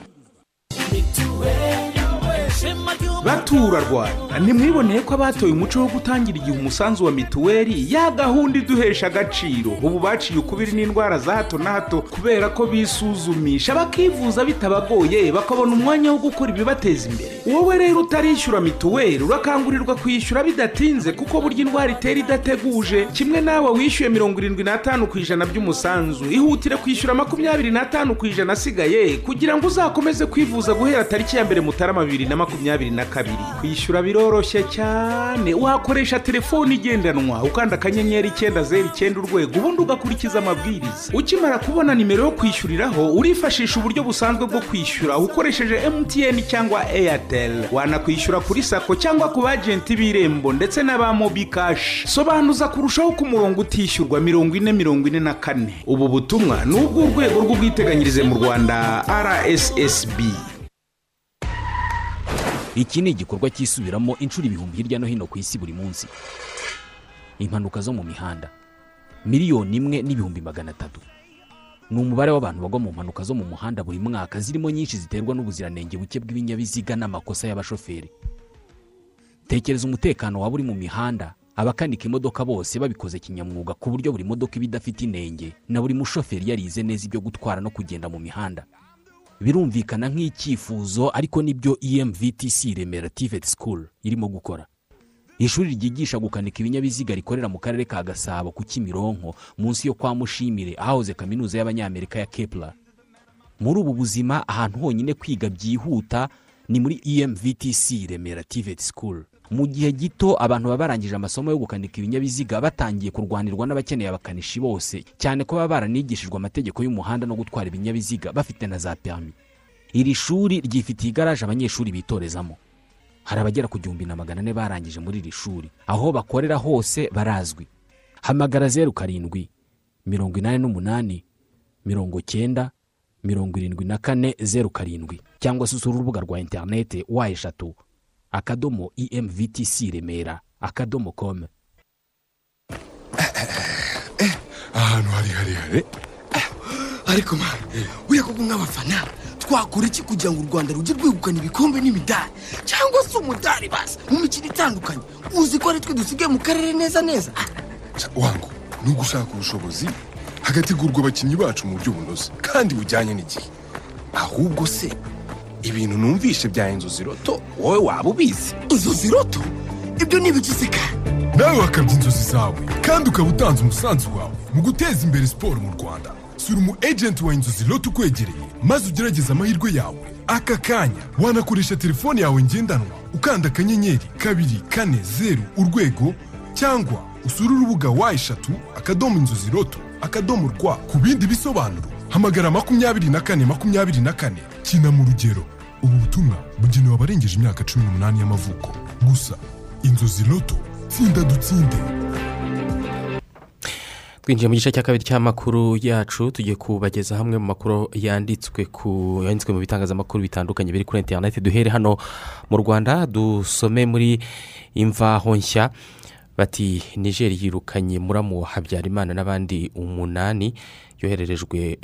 Batura rwanda ntimwiboneye ko abatoye umuco wo gutangira igihe umusanzu wa mituweli ya gahunda iduhesha agaciro. Ubu baciye ukubiri n'indwara za hato na hato kubera ko bisuzumisha. Bakivuza bitabagoye bakabona umwanya wo gukora ibibateza imbere. Wowe rero utarishyura mituweli urakangurirwa kwishyura bidatinze kuko burya indwara itera idateguje. Kimwe nawe wishyuye mirongo irindwi n'atanu ku ijana by'umusanzu. Ihutire kwishyura makumyabiri n'atanu ku ijana asigaye kugira ngo uzakomeze kwivuza guhera tariki ya mbere mutarama bibiri na makumyabiri na kabiri. Kwishyura biroroshye cyane. Wakoresha telefone igendanwa ukanda akanyenyeri icyenda zeru icyenda urwego ubundi ugakurikiza amabwiriza. Ukimara kubona nimero yo kwishyuriraho urifashisha uburyo busanzwe bwo kwishyura ukoresheje emutiyeni cyangwa eyateri wanakwishyura kuri sako cyangwa ku bajenti b'irembo ndetse n'aba mobi kashi sobanuza kurushaho ko umurongo utishyurwa mirongo ine mirongo ine na kane. Ubu butumwa ni ubw'urwego rw'ubwiteganyirize mu rwanda rssb iki ni igikorwa cyisubiramo inshuro ibihumbi hirya no hino ku isi buri munsi. Impanuka zo mu mihanda. Miliyoni imwe n'ibihumbi magana atatu. Ni umubare w'abantu bagwa mu mpanuka zo mu muhanda buri mwaka zirimo nyinshi ziterwa n'ubuziranenge buke bw'ibinyabiziga n'amakosa y'abashoferi. Tekereza umutekano waba uri mu mihanda. Abakanika imodoka bose babikoze kinyamwuga ku buryo buri modoka iba idafite inenge na buri mushoferi yarize neza ibyo gutwara no kugenda mu mihanda. Birumvikana nk'icyifuzo ariko ni byo emvtc remera tivet school irimo gukora. Ishuri ryigisha gukanika ibinyabiziga rikorera mu karere ka gasabo ku kimironko munsi yo kwa mushimire ahahoze kaminuza y'abanyamerika ya kepler. Muri ubu buzima ahantu honyine kwiga byihuta ni muri emvtc remera tivet school. Mu gihe gito abantu baba barangije amasomo yo gukanika ibinyabiziga batangiye kurwanirwa n'abakeneye abakanishi bose cyane ko baba baranigishijwe amategeko y'umuhanda no gutwara ibinyabiziga bafite na za perimi iri shuri ryifitiye igaraje abanyeshuri bitorezamo. Hari abagera ku gihumbi na magana ane barangije muri iri shuri. Aho bakorera hose barazwi. Hamagara zeru karindwi mirongo inani n'umunani mirongo cyenda mirongo irindwi na kane zeru karindwi. Cyangwa se usura urubuga rwa interineti wa eshatu. Akadomo emvtc remera. Akadomo komu ahantu hari harehare ariko mwana buriya koko nk'abafana twakora iki kugira ngo u rwanda rujye rwegukana ibikombe n'imidari. Cyangwa se umudari basi mu mikino itandukanye. Uzi ko ari twe dusigaye mu karere neza neza? Wangu ni ugushaka ubushobozi hagategurwa abakinnyi bacu mu buryo bunoze. Kandi bujyanye n'igihe. Ahubwo se ibintu numvishe bya inzozi roto wowe waba ubizi. Inzozi roto ibyo kandi nawe wakabya inzozi zawe kandi ukaba utanze umusanzu wawe mu guteza imbere siporo mu rwanda. Sura umu ejenti wa inzozi roto ukwegereye maze ugerageze amahirwe yawe. Aka kanya wanakoresha telefone yawe ngendanwa ukanda akanyenyeri kabiri kane zeru urwego cyangwa usure urubuga wa eshatu akadomo inzozi roto akadomo rwa ku bindi bisobanuro. Hamagara makumyabiri na kane makumyabiri na kane. Kina mu rugero. Ubu butumwa bugenewe abarengeje imyaka cumi n'umunani y'amavuko. Gusa inzozi roto tsinda dutsinde. Twinjiye mu gice cya kabiri cy'amakuru yacu tugiye kubageza hamwe mu makuru yanditswe ku yanditswe mu bitangazamakuru bitandukanye biri kuri interineti duhere hano mu rwanda dusome muri imvaho nshya bati nigeri yirukanye muramu habyarimana n'abandi umunani. Yohererejwe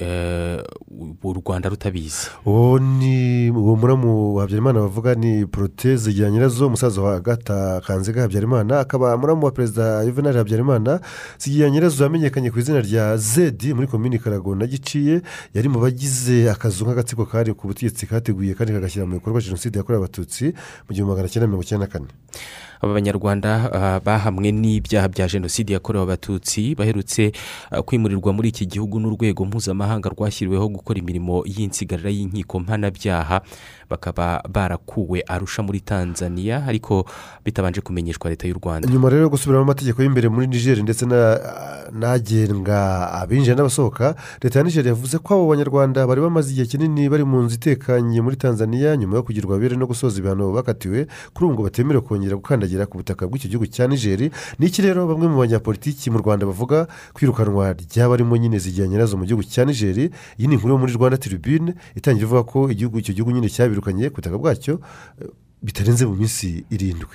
u rwanda rutabizi. Uwo ni uwo muramu habyarimana bavuga ni poroteze ya nyirazo umusaza wa gata kanziga habyarimana. Akaba muramu wa perezida yuvenali habyarimana. Zigiye nyirazo yamenyekanye ku izina rya zedi muri komini karago na giciye. Yari mu bagize akazu k'agatsiko kari ku butegetsi kateguye kandi kagashyira mu bikorwa jenoside yakorewe abatutsi mu gihumbi magana cyenda mirongo icyenda na kane. Aba banyarwanda bahamwe n'ibyaha bya jenoside yakorewe abatutsi baherutse kwimurirwa muri iki gihugu n'urwego mpuzamahanga rwashyiriweho gukora imirimo y'insigarira y'inkiko mpanabyaha. Bakaba barakuwe arusha muri tanzania ariko bitabanje kumenyeshwa leta y'u rwanda. Nyuma rero yo gusubiramo amategeko y'imbere muri nigeri ndetse n'agenga abinjira n'abasohoka leta ya nigeri yavuze ko abo banyarwanda bari bamaze igihe kinini bari mu nzu itekanye muri tanzania nyuma yo kugirwa abere no gusoza ibihano bakatiwe kuri ubu ngo batemerewe kongera gukandagira ku butaka bw'icyo gihugu cya nigeri n'iki rero bamwe mu banyapolitiki mu rwanda bavuga? Kwirukanwa ry'abarimo nyine zigiye nyirazo mu gihugu cya nigeri iyi ni inkuru yo muri rwanda tiribine itangira ivuga ko igihugu icyo gihugu nyine cyabirukanye ku butaka bwacyo bitarenze mu minsi irindwi.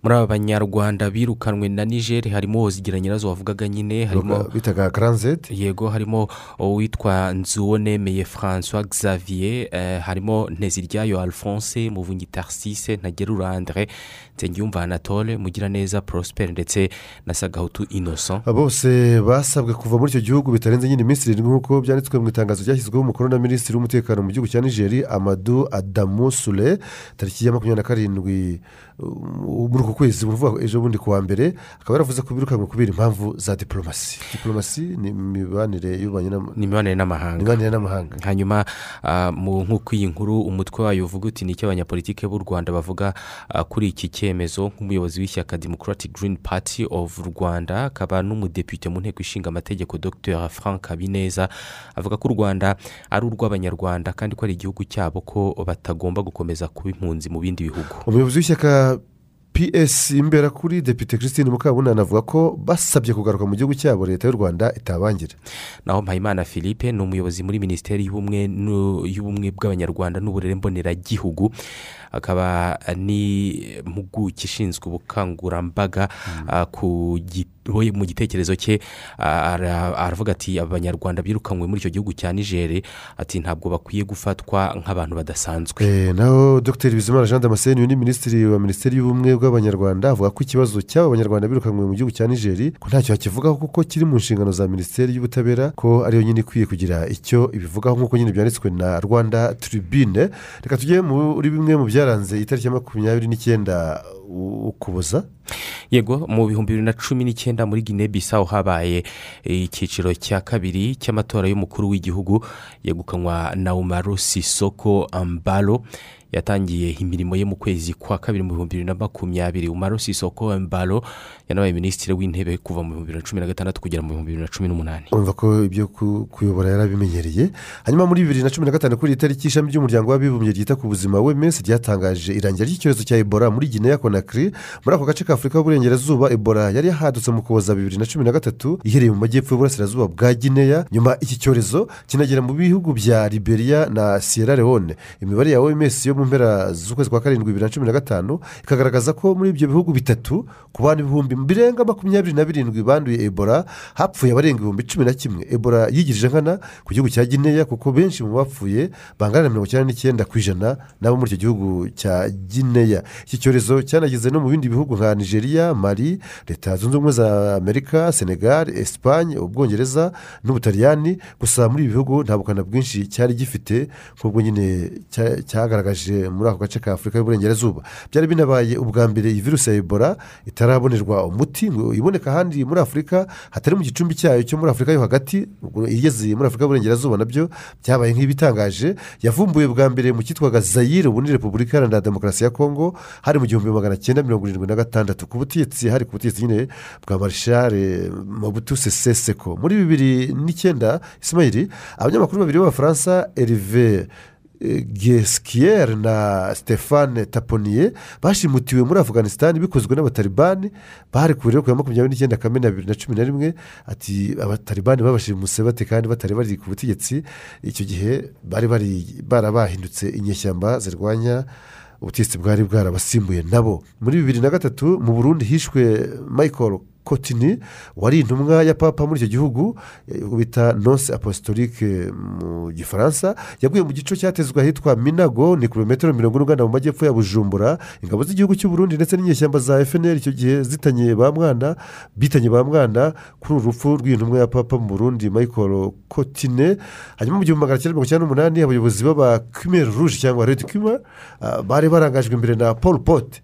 Muri aba banyarwanda birukanwe na nigeri harimo zigira nyirazo wavugaga nyine harimo bitaga karanzete yego harimo uwitwa nzuwonemeye francois xavier harimo nteziryayo alphonse muvunyi tarsise ntagerura andre nsengiyumva anatole mugiraneza prosper ndetse na sagahutu innocent. Bose basabwe kuva muri icyo gihugu bitarenze nyine iminsi irindwi nk'uko byanditswe mu itangazo ryashyizweho umukono na minisitiri w'umutekano mu gihugu cya nigeri amadu adamu sure tariki ya makumyabiri na karindwi muri uku kwezi uvuga ejo bundi ku wa mbere akaba yaravuze ko birukanwe kubera impamvu za diporomasi diporomasi ni imibanire n'amahanga. hanyuma mu nk'uko iyi nkuru umutwe wayo uvuga uti ni icyo abanyapolitike b'u rwanda bavuga kuri iki cyemezo nk'umuyobozi w'ishyaka democratic green party of rwanda akaba n'umudepite mu nteko ishinga amategeko dr. Frank habineza avuga ko u rwanda ari urw'abanyarwanda kandi ko ari igihugu cyabo ko batagomba gukomeza kuba impunzi mu bindi bihugu. Umuyobozi w'ishyaka ps imbera kuri depite christine mukabunani avuga ko basabye kugaruka mu gihugu cyabo leta y'u rwanda itabangira naho mpayimana philippe ni umuyobozi muri minisiteri y'ubumwe bw'abanyarwanda n'uburere mboneragihugu akaba n'impuguke ishinzwe ubukangurambaga ah, ku gi- we mu gitekerezo cye ara- aravuga ati abanyarwanda birukanywe muri icyo gihugu cya nigeri ati ntabwo bakwiye gufatwa nk'abantu badasanzwe. Eh, naho dr. Bizimana jean damascene ni minisitiri wa minisiteri y'ubumwe bw'abanyarwanda avuga ko ikibazo cy'aba banyarwanda birukanwe mu gihugu cya nigeri ko ntacyo hakivugaho kuko kiri mu nshingano za minisiteri y'ubutabera ko ariyo nyine ikwiye kugira icyo ibivugaho nk'uko nyine byanditswe na rwanda tribune. Reka tujye muri bimwe mu byaranze itariki ya makumyabiri n'icyenda ukuboza yego mu bihumbi bibiri na cumi n'icyenda muri guinea bissau habaye eh, icyiciro cya kabiri cy'amatora y'umukuru w'igihugu yegukanywa na umaru sisoko ambalo yatangiye imirimo ye mu kwezi kwa kabiri mu bihumbi bibiri na makumyabiri. Umaru sisoko ambalo yanabaye minisitiri w'intebe kuva mu bihumbi bibiri na cumi na gatandatu kugera mu bihumbi bibiri na cumi n'umunani. Urumva ko ibyo ku- kuyobora yarabimenyereye. Hanyuma muri bibiri na cumi na gatanu kuri iyi tariki ishami ry'umuryango w'abibumbye ryita ku buzima wms ryatangaje irangira ry'icyorezo cya ebola muri guinea conakry. Muri ako gace ka afurika y'uburengerazuba ebola yari yahadutse mu kuboza bibiri na cumi na gatatu ihereye mu majyepfo y'uburasirazuba bwa guinea. Nyuma iki cyorezo kinagera mu bihugu bya liberia na sierra leone. Imibare ya oms yo mu mpera z'ukwezi kwa karindwi bibiri na cumi na gatanu ikagaragaza ko muri ibyo bihugu bitatu ku bantu ibihumbi birenga makumyabiri na birindwi banduye ebola hapfuye abarenga ibihumbi cumi na kimwe. Ebola yigirije nkana ku gihugu cya guinea kuko benshi mu bapfuye bangana na mirongo icyenda n'icyenda ku ijana n'abo muri icyo gihugu cya guinea. Iki cyorezo cyanageze no mu bindi bihugu nka nigeria mali leta zunze ubumwe za amerika senegal esipanye ubwongereza n'ubutaliyani. Gusa muri ibi bihugu nta bukana bwinshi cyari gifite nk'ubwo nyine cya- cyagaragaje muri ako gace ka afurika y'uburengerazuba. Byari binabaye ubwa mbere iyi virusi ya ebola itarabonerwa umuti ngo iboneka ahandi muri afurika hatari mu gicumbi cyayo cyo muri afurika yo hagati igeze muri afurika y'uburengerazuba na byo byabaye nk'ibitangaje. Yavumbuwe bwa mbere mu cyitwaga zayire ubu ni repubulika iharanira demokarasi ya kongo hari mu gihumbi magana cyenda mirongo irindwi na gatandatu. Ku butegetsi hari ku butegetsi nyine bwa marishare mabutu sese seko. Muri bibiri n'icyenda isimayiri abanyamakuru babiri b'abafaransa erive gesikiyeri na stefane taponiye bashimutiwe muri afganisitani bikozwe n'abatalibani bari ku biro ku ya makumyabiri n'icyenda kamena bibiri na cumi na rimwe. Ati abatalibani babashimuse bate kandi batari bari ku butegetsi. Icyo gihe bari bari barabahindutse inyeshyamba zirwanya ubutegetsi bwari bwarabasimbuye nabo. Muri bibiri na gatatu mu burundi hishwe michael kotini wari intumwa ya papa muri icyo gihugu bita nonse apostolique mu gifaransa yaguye mu gice cyatezwe ahitwa minago ni kilometero mirongo ine ugana mu majyepfo ya bujumbura ingabo z'igihugu cy'u Burundi ndetse n'inyeshyamba za fnr icyo gihe zitanye ba mwana bitanye ba mwana kuri uru rupfu rw'intumwa ya papa mu burundi michael kotine. Hanyuma mu gihumbi magana cyenda mirongo icyenda n'umunani abayobozi b'abakumeri ruje cyangwa redi kuma bari barangajwe imbere na paul pote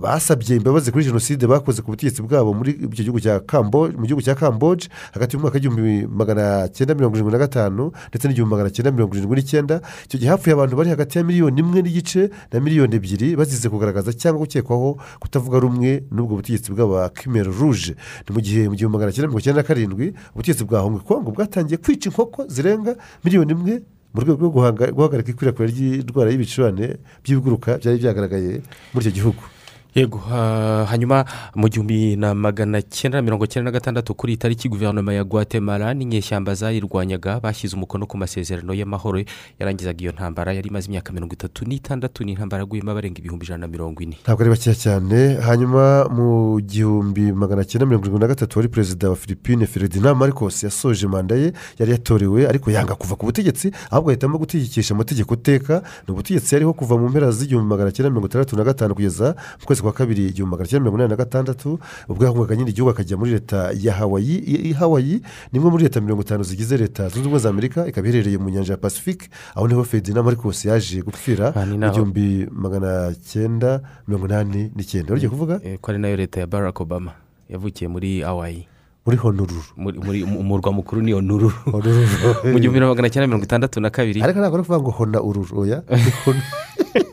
basabye imbabazi kuri jenoside bakoze ku butegetsi bwabo muri icyo gihugu cya kambo mu gihugu cya kamboje hagati y'umwaka w'igihumbi magana cyenda mirongo irindwi na gatanu ndetse n'igihumbi magana cyenda mirongo irindwi n'icyenda. Icyo gihe hapfuye abantu bari hagati ya miliyoni imwe n'igice na miliyoni ebyiri bazize kugaragaza cyangwa gukekwaho kutavuga rumwe n'ubwo butegetsi bw'abakimero ruje ni mu gihe mu gihumbi magana cyenda mirongo icyenda na karindwi ubutegetsi bwa hongwe kongo bwatangiye kwica inkoko zirenga miliyoni imwe mu rwego rwo guhagarika ikwirakwira ry'indwara y'ibicurane by'ibiguruka byari byagaragaye muri icyo gihugu. Yego hanyuma mu gihumbi na magana cyenda mirongo cyenda na gatandatu kuri iyi tariki guverinoma ya guatemala n'inyeshyamba zayirwanyaga bashyize umukono ku masezerano y'amahoro yarangizaga iyo ntambara yari imaze imyaka mirongo itatu n'itandatu ni intambara yaguyemo abarenga ibihumbi ijana na mirongo ine. Ntabwo ari bakeya cyane. Hanyuma mu gihumbi magana cyenda mirongo irindwi na gatatu wari perezida wa philippine feridina marcos yasoje manda ye yari yatorewe ariko yanga kuva ku butegetsi ahubwo ahitamo gutegekesha amategeko teka ni ubutegetsi yariho kuva mu mpera z'igihumbi magana cyenda mirongo itandatu na gatanu kugeza mu kwezi kwa kwa kabiri igihumbi magana cyenda mirongo inani na gatandatu ubwo yahungaga nyine igihugu akajya muri leta ya hawaii i hawaii ni imwe muri leta mirongo itanu zigize leta zunze ubumwe za amerika ikaba iherereye mu nyanja ya pacifique aho ni ho ferdinand marcos yaje gupfira Ah, ni mu naho. gihumbi magana cyenda mirongo inani n'icyenda. Ugiye kuvuga? Eh, ko ari na yo leta ya barack obama yavukiye muri hawaii. Muri honururu umurwa mukuru ni honururu [laughs] mu gihumbi magana cyenda mirongo itandatu na kabiri. Ariko ntabwo ari ukuvuga ngo hona ururu oya? [laughs]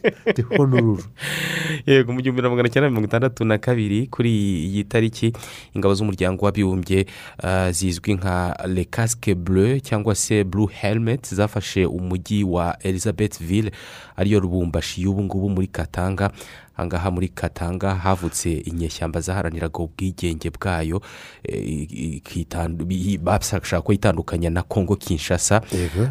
honururu [laughs] yego mu gihumbi magana cyenda mirongo itandatu na kabiri kuri iyi tariki ingabo z'umuryango w'abibumbye ah, zizwi nka le casque bleu cyangwa se blue helmet zafashe umujyi wa elizabethville ariyo rubumbashi. Y'ubu ngubu muri katanga. Ahangaha muri katanga havutse inyeshyamba zaharaniraga ubwigenge bwayo eh, bashaka ko itandukanya na kongo kinshasa.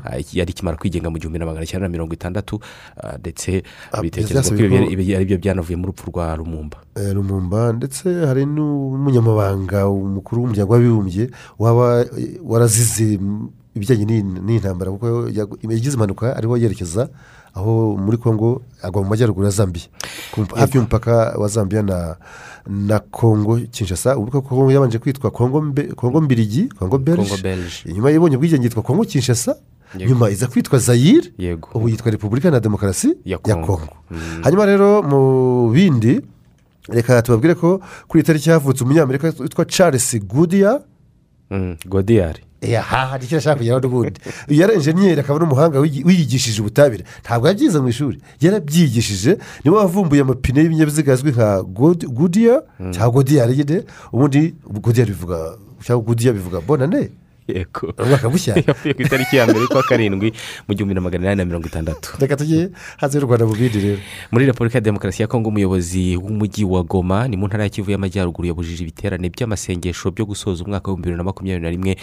Ah, yari ikimara kwigenga mu gihumbi na magana cyenda na mirongo itandatu ah, ndetse bitekerezwa ko byasabye ibi ko- ibi ari byo byanavuye mu rupfu rwa rumumba Eh, rumumba ndetse hari n'umunyamabanga umukuru w'umuryango w'abibumbye waba eh, warazize ibijyanye n'iyi- n'intambara kuko yagize impanuka ariho yerekeza aho muri congo agwa mu majyaruguru ya zambia hafi y'umupaka wa zambia na na congo kinshasa koko congo yabanje kwitwa congo mbirigi congo belge Belge. nyuma y'ibonye ubwigenge yitwa congo kinshasa. Nyuma iza kwitwa zayire ubu yitwa repubulika na demokarasi Ya Congo. congo. Hanyuma rero mu bindi reka tubabwire ko kuri iyi tariki havutse umunyamerika witwa charles gudiya godiyari aha hari icyo ashaka kugeraho n'ubundi yari enjeniyeri akaba n'umuhanga wiyigishije ubutabire. Ntabwo yabyize mu ishuri yarabyigishije ni we wavumbuye amapine y'ibinyabiziga azwi nka gudiya cyangwa godiyari nyine ubundi godiyari bivuga cyangwa gudiya bivuga bonane. Yego. [laughs] Yapfuye ku itariki ya mbere y'ukwa karindwi mu gihumbi na magana inani na mirongo itandatu. Reka tujye hanze y'u rwanda mu bindi rero. Muri repubulika ya demokarasi ya kongo umuyobozi w'umujyi wa goma ni mu ntara ya kivu y'amajyaruguru yabujije ibiterane by'amasengesho byo gusoza umwaka w'ibihumbi bibiri na makumyabiri na rimwe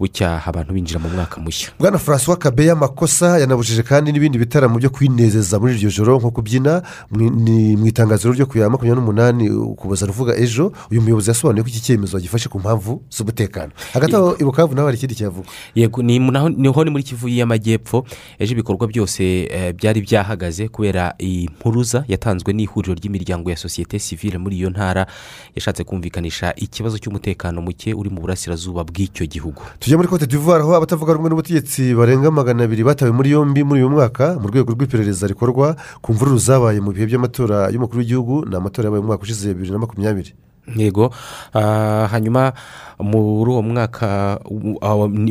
bucyaha abantu binjira mu mwaka mushya. Bwana francois kabeya amakosa yanabujije kandi n'ibindi bitaramo byo kwinezeza muri iryo joro nko kubyina mu- ni mu itangazo ryo ku ya makumyabiri n'umunani ukuboza ruvuga ejo uyu muyobozi yasobanuye ko iki cyemezo agifashe ku mpamvu z'umutekano hagati aho ibukavu nawe hari ikindi cyavuga. Yego naho- ni ho ni muri kivu y'amajyepfo ejo ibikorwa byose eh, byari byahagaze kubera impuruza yatanzwe n'ihuriro ry'imiryango ya sosiyete sivile muri iyo ntara yashatse kumvikanisha ikibazo cy'umutekano muke uri mu burasirazuba bw'icyo gihugu. Tujya muri cote d'ivoire aho abatavuga rumwe n'ubutegetsi barenga magana abiri batawe muri yombi muri uyu mwaka mu rwego rw'iperereza rikorwa ku mvururu zabaye mu bihe by'amatora y'umukuru w'igihugu ni amatora yabaye mu mwaka ushize bibiri na makumyabiri. Yego. Ah, hanyuma muri uwo mwaka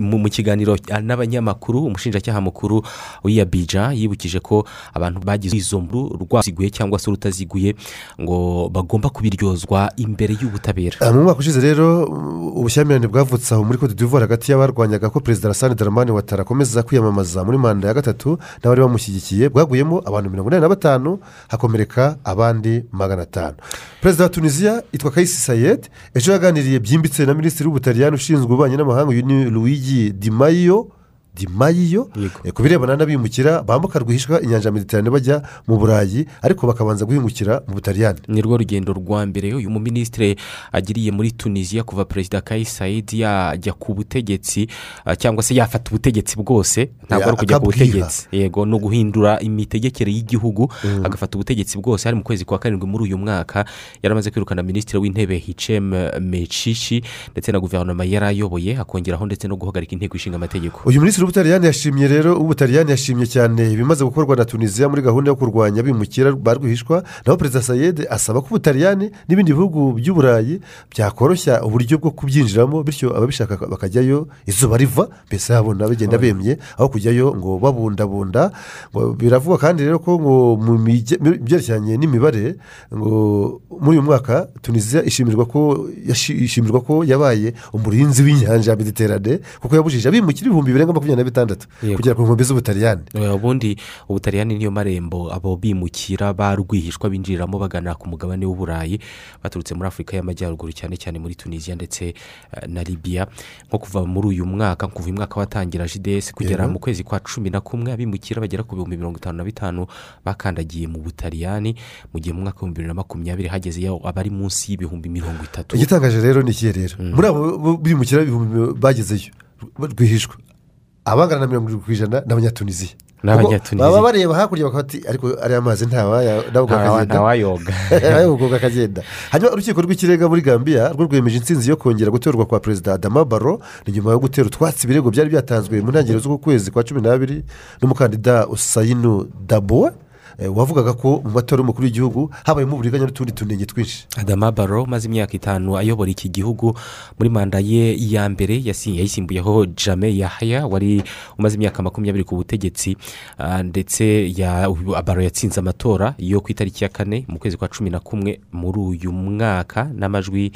mu kiganiro n'abanyamakuru umushinjacyaha mukuru w'iyabija yibukije ko abantu bagize izo mburu rwaziguye cyangwa se rutaziguye ngo bagomba kubiryozwa imbere y'ubutabera. Mu mwaka ushize rero ubushyamirane bwavutse aho muri cote d'ivoire hagati y'abarwanyaga ko perezida rasani daramani watara akomeza kwiyamamaza muri manda ya gatatu n'abari bamushyigikiye bwaguyemo abantu mirongo inani na batanu hakomereka abandi magana atanu. Perezida wa tunisiya yitwa kayisi sayed ejo yaganiriye byimbitse na minisitiri w'ubutaliyani ushinzwe ububanyi n'amahanga luigi di mayo di mayo eh, ku birebana n'abimukira bambuka rwihishwa inyanja ya mediterane bajya mu burayi ariko bakabanza guhingukira mu butaliyani. Ni rwo rugendo rwa mbere uyu muminisitiri agiriye muri tunisiya kuva perezida kayi sayidi yajya ku butegetsi ah, cyangwa se yafata ubutegetsi bwose ntabwo ari ukujya ku butegetsi. Yego ni uguhindura imitegekere y'igihugu agafata ubutegetsi bwose hari mu kwezi kwa karindwi muri uyu mwaka yari amaze kwirukana minisitiri w'intebe hicem mecishi ndetse na guverinoma yari ayoboye akongeraho ndetse no guhagarika inteko ishinga amategeko. Uyu minisitiri w'ubutaliyani yashimye rero ubutaliyani yashimye cyane ibimaze gukorwa na tunisiya muri gahunda yo kurwanya abimukira ba rwihishwa naho perezida sayede asaba ko ubutaliyani n'ibindi bihugu by'uburayi byakoroshya uburyo bwo kubyinjiramo bityo ababishaka bakajyayo izuba riva mbese babona bagenda bemye aho kujyayo ngo babundabunda. Biravugwa kandi rero ko ngo mu byerekeranye n'imibare ngo muri uyu mwaka tunisiya ishimirwa ko ishimirwa ko yabaye umurinzi w'inyanja ya mediterane kuko yabujije abimukira ibihumbi birenga makumyabiri na bitandatu. Kugera ku nkombe z'ubutaliyani. Eh, ubundi ubutaliyani niyo marembo abo bimukira ba rwihishwa binjiriramo bagana ku mugabane w'uburayi baturutse muri afurika y'amajyaruguru cyane cyane muri tunisiya ndetse eh, na libiya nko kuva muri uyu mwaka kuva uyu mwaka watangira jidesi kugera mu kwezi kwa cumi na kumwe abimukira bagera ku bihumbi mirongo itanu na bitanu bakandagiye mu butaliyani. Mu gihe mu mwaka w'ibihumbi bibiri na makumyabiri hagezeyo abari munsi y'ibihumbi mirongo itatu. Igitangaje rero ni ikihe rero? Muri abo bo- bimukira ibihumbi bagezeyo rwihishwa. Abangana na mirongo irindwi ku ijana ni abanyatunisiya N'abanyatunisia. baba bareba hakurya bakaba bati ariko ariya mazi ntawayoga. ntawayoga akagenda [laughs] hanyuma urukiko rw'ikirenga muri gambia rwo rwemeje intsinzi yo kongera gutorwa kwa perezida adama baro ni nyuma yo gutera utwatsi ibirego byari byatanzwe mu ntangiriro z'uku kwezi kwa cumi n'abiri n'umukandida usayinu dabowe eh, wavugaga ko mu matora y'umukuru w'igihugu habayemo uburiganya n'utundi tunenge twinshi. Adama baro umaze imyaka itanu ayobora iki gihugu muri manda ye ya mbere yayisimbuyeho jame yahaya wari umaze imyaka makumyabiri ku butegetsi. Ah, ndetse ya- baro yatsinze amatora yo ku itariki ya kane mu kwezi kwa cumi na kumwe muri uyu mwaka n'amajwi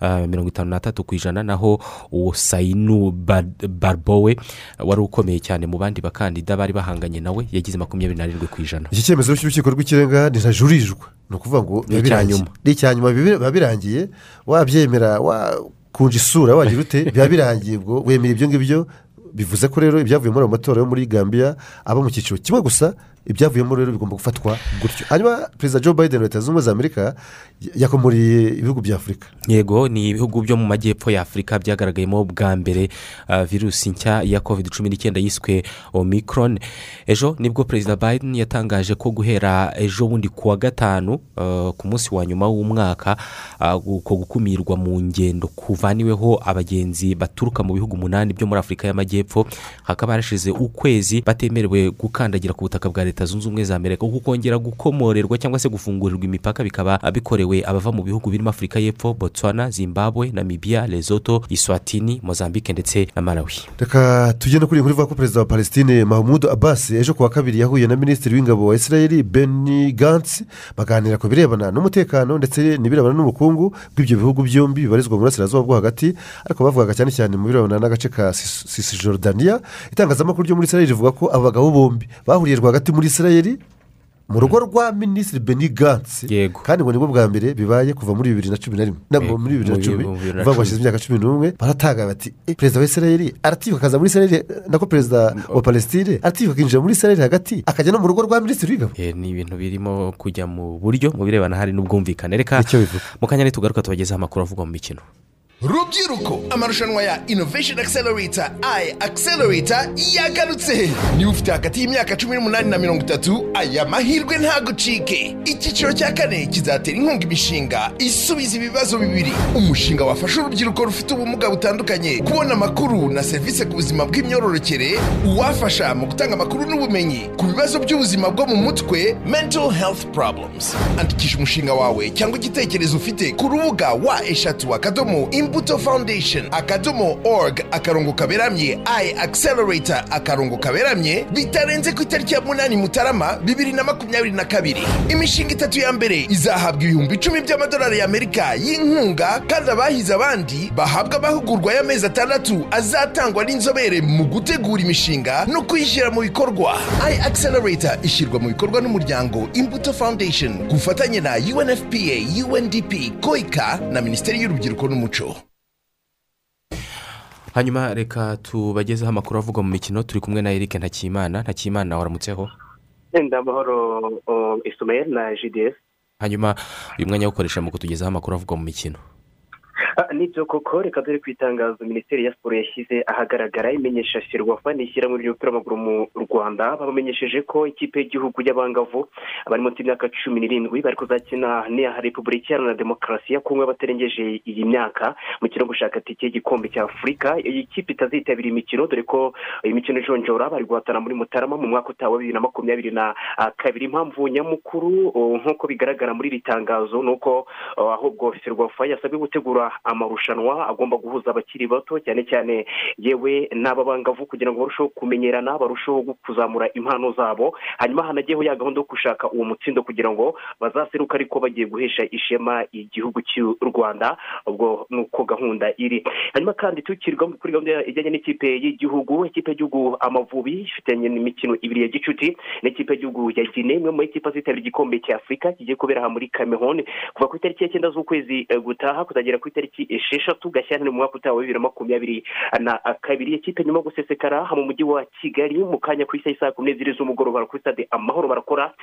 ah, mirongo itanu n'atatu ku ijana naho uwo sayinu Ba- barbowe wari ukomeye cyane mu bandi bakandida bari bahanganye nawe yagize makumyabiri n'arindwi ku ijana. Iki cyemezo cy'urukiko rw'ikirenga ntijajurijwe ni ukuvuga ngo Ni biba icya birangiye. nyuma. ni icya nyuma biba birangiye wabyemera wakunja isura wagira ute [laughs] biba birangiye ubwo wemera ibyo ngibyo bivuze ko rero ibyavuye muri ayo matora yo muri gambia aba mu cyiciro kimwe gusa ibyavuyemo rero bigomba gufatwa gutyo. Hanyuma perezida joe biden leta zunze ubumwe za amerika yakomoriye ibihugu bya afurika yego ni ibihugu byo mu majyepfo ya afurika byagaragayemo bwa mbere ah, virusi nshya ya covid cumi n'icyenda yiswe omicron. Ejo ni bwo perezida biden yatangaje ko guhera ejo bundi ku wa gatanu ah, ku munsi wa nyuma w'umwaka uko gukumirwa mu ngendo kuvaniweho abagenzi baturuka mu bihugu umunani byo muri afurika y'amajyepfo hakaba harashize ukwezi batemerewe gukandagira ku butaka bwa leta zunze ubumwe za amerika kuko kongera gukomorerwa cyangwa se gufungurirwa imipaka bikaba bikorewe abava mu bihugu birimo afurika y'epfo botswana zimbabwe namibia lesoto iswatini mozambique ndetse na malawi. Reka tugende kuri iyi nkuru ivuga ko perezida wa palestine mahmoud abbas ejo ku wa kabiri yahuye na minisitiri w'ingabo wa israel benny gantz baganira ku birebana n'umutekano ndetse n'ibirebana n'ubukungu bw'ibyo bihugu byombi bibarizwa mu burasirazuba bwo hagati ariko bavugaga cyane cyane mu birebana n'agace ka Cis- cisjordania itangazamakuru ryo muri israel rivuga ko aba bagabo bombi bahuriye rwagati muri israel mu rugo rwa minisitiri benny gantz. Kandi ngo ni bwo bwa mbere bibaye kuva muri bibiri na cumi na rimwe. Nabwo muri bibiri na cumi uvuga ngo hashize imyaka cumi n'umwe baratanga bati "Eh, perezida wa israel aratinyuka akaza muri israel nako perezida wa palestine aratinyuka akinjira muri israel hagati akajya no mu rugo rwa minisitiri w'ingabo Eh, ni ibintu birimo kujya mu buryo mu birebana hari n'ubwumvikane. Reka mu kanya nitugaruka tubagezeho amakuru avugwa mu mikino. Rubyiruko amarushanwa ya innovation accelerator. I accelerator yagarutse. Niba ufite hagati y'imyaka cumi n'umunani na mirongo itatu aya mahirwe ntagucike. Icyiciro cya kane kizatera inkunga imishinga. Isubiza ibibazo bibiri. Umushinga wafasha urubyiruko rufite ubumuga butandukanye. Kubona amakuru na serivisi ku buzima bw'imyororokere. Uwafasha mu gutanga amakuru n'ubumenyi ku bibazo by'ubuzima bwo mu mutwe mental health problems. Andikisha umushinga wawe cyangwa igitekerezo ufite ku rubuga wa eshatu akadomo imbuto foundation akadomo org akarongo kaberamye i accelerator akarongo kaberamye bitarenze ku itariki ya munani mutarama bibiri na makumyabiri na kabiri. Imishinga itatu ya mbere izahabwa ibihumbi icumi by'amadolari y'amerika y'inkunga kandi abahize abandi bahabwa amahugurwa y'amezi atandatu azatangwa n'inzobere mu gutegura imishinga no kuyishyira mu bikorwa. I accelerator ishyirwa mu bikorwa n'umuryango imbuto foundation ku bufatanye na unfpa undp koika na minisiteri y'urubyiruko n'umuco. Hanyuma reka tubagezeho amakuru avugwa mu mikino turi kumwe na eric ntakimana. Ntakimana waramutseho? Wenda amahoro uh, isomeri na gds hanyuma uyu mwanya awukoresha mu kutugezaho amakuru avugwa mu mikino. Ni byo koko reka dore ku itangazo minisiteri ya siporo yashyize ahagaragara imenyesha ferwafa ni ishyirahamwe ry'umupira w'amaguru mu rwanda. Babamenyesheje ko ikipe y'igihugu y'abangavu bari munsi y'imyaka cumi n'irindwi bari kuzakina n'iya repubulika iharanira demokarasi ya kongo batarengeje iyi myaka mu kirego gushaka tike y'igikombe cya afurika iyi kipe itazitabira imikino dore ko iyi mikino ijonjora bari guhatana muri mutarama mu mwaka utaha wa bibiri na makumyabiri na kabiri. Impamvu nyamukuru oh, nk'uko bigaragara muri iri tangazo ni uko oh, ahubwo ferwafa yasabwe gutegura amarushanwa agomba guhuza abakiri bato cyane cyane yewe n'ababangavu kugira ngo barusheho kumenyerana barusheho kuzamura impano zabo. Hanyuma hanagiyeho ya gahunda yo gushaka uwo mutsindo kugira ngo bazaseruke ariko bagiye guhesha ishema igihugu cy'u rwanda ubwo ni uko gahunda iri. Hanyuma kandi tukirwa kuri gahunda ijyanye n'ikipe y'igihugu ikipe y'igihugu amavubi ifitanye imikino ibiri ya gicuti n'ikipe y'igihugu ya gine imwe mu ikipe zitabira igikombe cya afurika kigiye kubera aha muri kameruni kuva ku itariki ya cyenda z'ukwezi eh, gutaha kuzagera ku itariki esheshatu gashyantare mu mwaka utaha wa bibiri na makumyabiri na kabiri ikipe nyuma yo gusesekara mu mujyi wa kigali mu kanya ku isaha saa kumi n'ebyiri z'umugoroba kuri stade amahoro barakora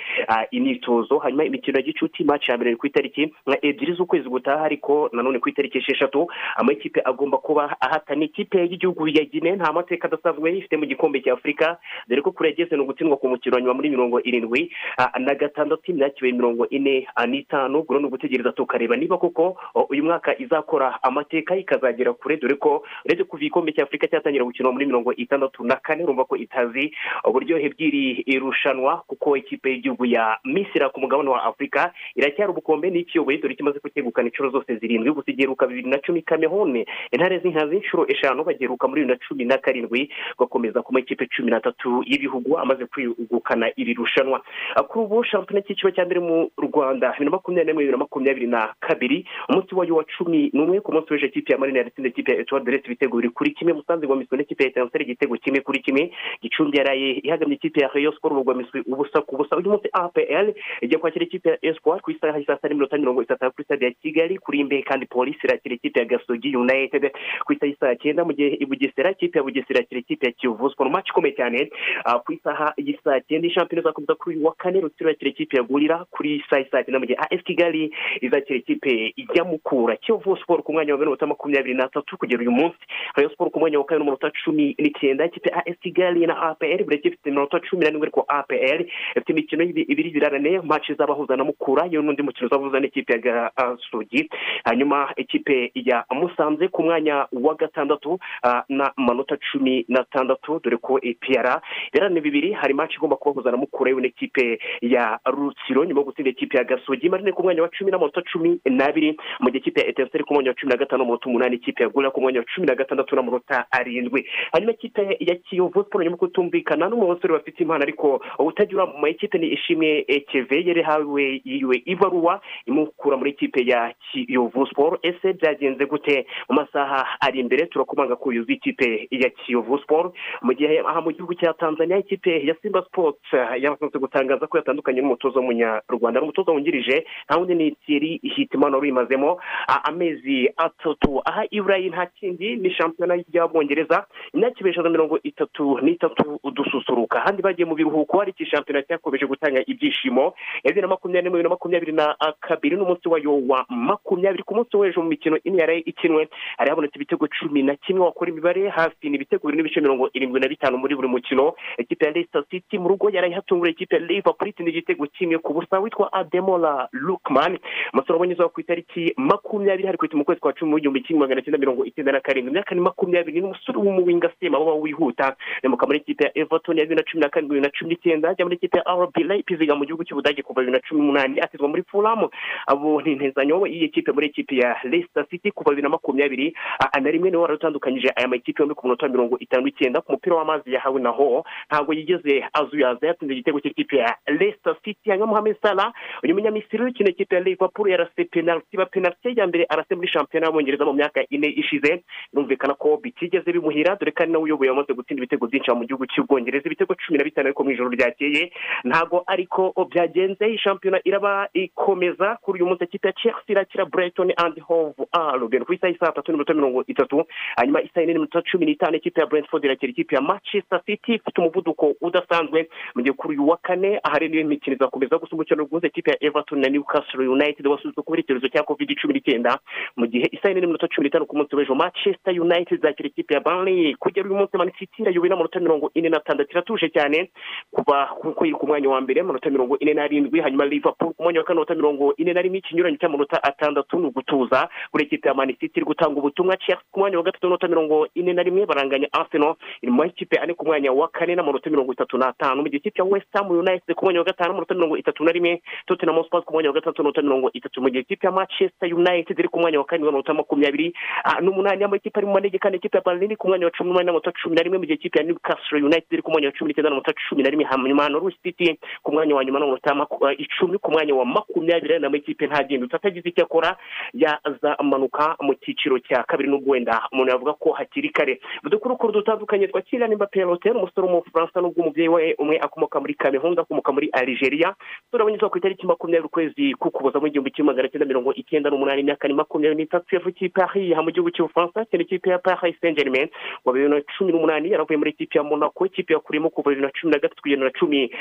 imyitozo. Hanyuma imikino ya gicuti match ya mbere ku itariki ebyiri z'ukwezi gutaha ariko nanone ku itariki esheshatu amakipe agomba kuba ahatana ikipe y'igihugu ya gine nta mateka adasanzwe ifite mu gikombe cya afurika dore ko kure yageze ni ugutsindwa ku mukino wa nyuma muri mirongo irindwi na gatandatu imyakire mirongo ine n'itanu. Ubwo ni ugutegereza tukareba. Niba koko uyu mwaka izakora amateka ikazagera kure dore ko uretse kuva igikombe cya afurika cyatangira gukinwa muri mirongo itandatu na kane urumva ko itazi uburyohe bw'iri irushanwa kuko ikipe y'igihugu ya misira ku mugabane wa afurika iracyari ubukombe n'ikiyoboye dore kimaze kucyegukana inshuro zose zirindwi. Gusa igeruka bibiri na cumi kamehone intare z'inkazi inshuro eshanu bageruka muri bibiri na cumi na karindwi gakomeza ku makipe cumi n'atatu y'ibihugu amaze kwegukana iri rushanwa. Kuri ubu shampiyona y'icyiciro cya mbere mu rwanda bibiri na makumyabiri n'imwe bibiri na makumyabiri na kabiri umunsi wayo wa cumi n'umwe ku munsi w'ejo ikipe ya marina yatsinze ikipe ya etuwari deresi ibitego biri kuri kimwe. Musanze igwamiswe n'ikipe ya etanseri igitego kimwe kuri kimwe. Gicumbi yaraye ihagamye ikipe ya rayon siporo bugwamiswe ubusa ku busa. Uyu munsi apl igiye kwakira ikipe ya espoir ku isaha saa sita n'iminota mirongo itatu kuri stade ya kigali. Kuri imbehe kandi polisi irakira ikipe ya gasogi united ku isaha saa cyenda mu gihe i bugesera ikipe ya bugesera irakira ikipe ya kiyovu siporo match ikomeye cyane ah, ku isaha saa cyenda. Ishampiyona izakomeza kuri uyu wa kane rutsiro irakira ikipe ya gurira kuri saa cyenda mu gihe as kigali izakira ikipe ya mukura kiyovu siporo ku mwanya wa mbere n'umunota makumyabiri n'atatu kugera uyu munsi. Rayon siporo ku mwanya wa kane n'umunota cumi n'icyenda ikipe as kigali na apr buri kipe ifite iminota cumi n'irindwi ariko apr ifite imikino ibi- ibiri birarane match izabahuza na mukura yewe n'undi mukino uzabahuza n'ikipe ya gasogi hanyuma ikipe ya musanze ku mwanya wa gatandatu ah, na manota cumi n'atandatu dore ko epr birarane bibiri hari match igomba kubahuza na mukura yewe n'ikipe ya rutsiro nyuma yo gutsinda ikipe ya gasogi marine ku mwanya wa cumi n'amanota cumi n'abiri mu gihe ikipe ya etenseri ku mwanya wa cumi na gatanu n'amanota umunani ikipe ya gura ku mwanya wa cumi na gatandatu n'amanota arindwi. Hanyuma ikipe ya kiyovu siporo nyuma kutumvikana n'umwe basore bafite impano ariko utagira mu makipe ni ishimwe ekeve yari hawe yiwe ibaruwa imukura muri ikipe ya kiyovu siporo ese byagenze gute? Mu masaha ari imbere turakomanga ko yuzuye ikipe ya kiyovu siporo mu gihe aha mu gihugu cya tanzania ikipe ya simba sports yamaze gutangaza ko yatandukanye n'umutoza w'umunyarwanda. N'umutoza wungirije nta wundi ni thierry hitimana wari uyimazemo. Ah, amezi atatu aha iburayi nta kindi ni shampiyona y'abongereza imyaka ibiri na mirongo itatu n'itatu udususuruka. Ahandi bagiye mu biruhuko ariko iyi shampiyona cyakomeje gutanga ibyishimo? Bibiri na makumyabiri n'imwe na makumyabiri na kabiri n'umunsi wayo wa makumyabiri. Ku munsi w'ejo mu mikino ine yari ikinwe hari habonetse ibitego cumi na kimwe wakora imibare hafi ni ibitego bibiri n'ibice mirongo irindwi na bitanu muri buri mukino. Ikipe ya leicester city mu rugo yari ihatungura ikipe ya liverpool itsinda igitego kimwe ku busa witwa ademola lukman umusore wabonye izuba ku itariki makumyabiri hari kwita mu kwezi kwa cumi w'igihumbi kimwe magana cyenda mirongo icyenda na karindwi imyaka ni makumyabiri ni umusore w'umuwinga sema waba wihuta. Nemuka muri ikipe ya everton ya bibiri na cumi na karindwi bibiri na cumi n'icyenda ajya muri ikipe ya rb leipzig mu gihugu cy'ubudage kuva bibiri na cumi n'umunani asizwa muri fulham. Abo ni intezanyo y'iyi kipe muri ikipe ya leicester city kuva bibiri na makumyabiri. Na rimwe ni we wari utandukanyije aya makipe yombi ku munota wa mirongo itanu n'icyenda ku mupira w'amazi yahawe naho ntabwo yigeze azuyaza yatsinze igitego cy'ikipe ya leicester city. Hanyuma mohamed salah uyu munyamisiri w'ikino ikipe ya liverpool yarase penaliti ba penaliti ya mbere arase muri shampiyona y'abongereza mu myaka ine ishize birumvikana ko bitigeze bimuhira dore ko ari nawe uyoboye wamaze gutsinda ibitego byinshi mu gihugu cy'ubwongereza ibitego cumi na bitanu ariko mu ijoro ryakeye ntabwo ariko byagenze. Iyi shampiyona iraba ikomeza kuri uyu munsi ya chelsea irakira brighton and hove albion. Ku isaha saa tatu n'iminota mirongo itatu hanyuma isaha yine n'iminota cumi n'itanu ikipe ya brentford irakira ikipe ya manchester city. Ifite umuvuduko udasanzwe mu gihe kuri uyu wa kane ahari n'iyo mikino izakomeza gusa umukino rwuze ikipe ya everton na newcastle united wasuzwe kubera icyorezo cya covid cumi n'icyenda mu gihe isaha yine n'iminota cumi n'itanu ku munsi w'ejo manchester united izakira ikipe ya burnley. Kugera uyu munsi man city irayoboye n'amanota mirongo ine n'atandatu. Iratuje cyane kuva kuko iri ku mwanya wa mbere amanota mirongo ine n'arindwi hanyuma liverpool ku mwanya wa kane amanota mirongo ine na rimwe ikinyuranyo cy'amanota atandatu ni ugutuza. Kuri ikipe ya man city iri gutanga ubutumwa chelsea ku mwanya wa gatatu n'amanota mirongo ine na rimwe baranganya arsenal iri mu makipe ane ku mwanya wa kane n'amanota mirongo itatu n'atanu. Mu gihe ikipe ya west ham united ku mwanya wa gatanu amanota mirongo itatu na rimwe tottenham hotspur ku mwanya wa gatatu n'amanota mirongo itatu. Mu gihe ikipe ya manchester united iri ku mwanya wa kane n'amanota makumyabiri ah, n'umunani amakipe ari mu manege kandi ikipe ya berlin ku mwanya wa cumi n'umunani n'amanota cumi na rimwe mu gihe ikipe ya newcastle united iri ku mwanya wa cumi n'icyenda n'amanota cumi na rimwe hanyuma norwich city ku mwanya wa nyuma n'amanota ah, icumi ku mwanya wa makumyabiri n'ama ikipe ntagindutse atagize icyo akora yazamanuka mu cyiciro cya kabiri n'ubwo wenda umuntu yavuga ko hakiri kare. Udukurukuru dutandukanye twakira nimba pelotel umusore w'umufaransa n'ubwo umubyeyi we umwe akomoka muri cameroon akomoka muri algeria. Turabona izuba ku itariki makumyabiri ukwezi k'ukuboza mu igihumbi kimwe magana cyenda mirongo icyenda n'umunani imyaka ni makumyabiri. Itatu yavukiye i paris aha mu gihugu cy'ubufaransa akina ikipe ya paris saint germain wa bibiri na cumi n'umunani yaravuye muri ikipe ya monaco ikipe yakuriyemo kuva bibiri na cumi na gatatu kugera na cumi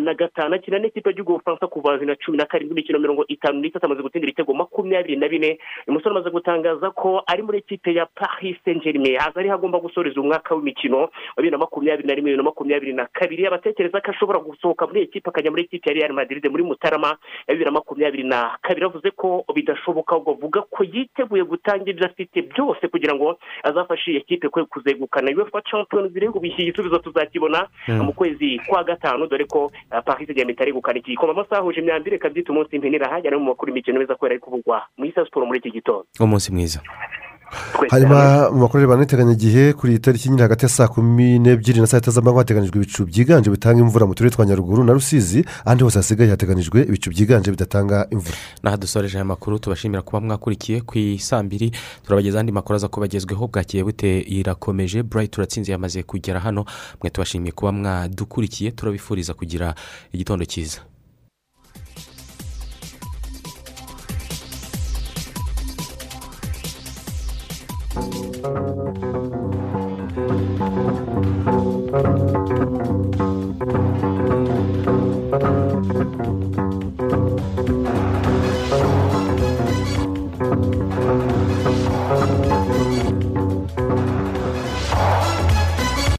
na gatanu. Akina n'ikipe y'igihugu y'ubufaransa kuva bibiri na cumi na karindwi imikino mirongo itanu n'itatu amaze gutsindira ibitego makumyabiri na bine. Uyu musore amaze gutangaza ko ari muri ikipe ya paris saint germain aza ariho agomba gusoreza umwaka w'imikino wa bibiri na makumyabiri na rimwe bibiri na makumyabiri na kabiri. Abatekereza ko ashobora gusohoka muri iyi kipe akajya muri ikipe ya real madrid muri mutarama ya bibiri na makumyabiri na kabiri. Avuze ko bidashoboka ahubwo avuga ko yiteguye gutanga ibyo afite byose kugira ngo azafashe iyi kipe kuzegukana. Uefa champions league ubu iki gisubizo tuzakibona Mm. mu kwezi kwa gatanu dore ko uh, paris germain itari gukana iki gikombe. Amasaha ahuje imyambaro reka byita umunsi mpinira. Hajya mu makuru imikino meza kubera ari kuvugwa mu isa siporo muri iki gitondo. Umunsi mwiza. Hanyuma mu makuru y'abantu iteganyagihe kuri iyi tariki nyine hagati ya saa kumi n'ebyiri na saa sita z'amanywa hateganyijwe ibicu byiganje bitanga imvura mu turere twa nyaruguru na rusizi ahandi hose hasigaye hateganyijwe ibicu byiganje bidatanga imvura. N'aha dusoreje aya makuru tubashimira kuba mwakurikiye ku isambiri turabageza andi makuru aza kubagezweho bwakiye bute irakomeje? Burayiti turatsinze yamaze kugera hano mwe tubashimiye kuba mwadukurikiye turabifuriza kugira igitondo cyiza. Thank you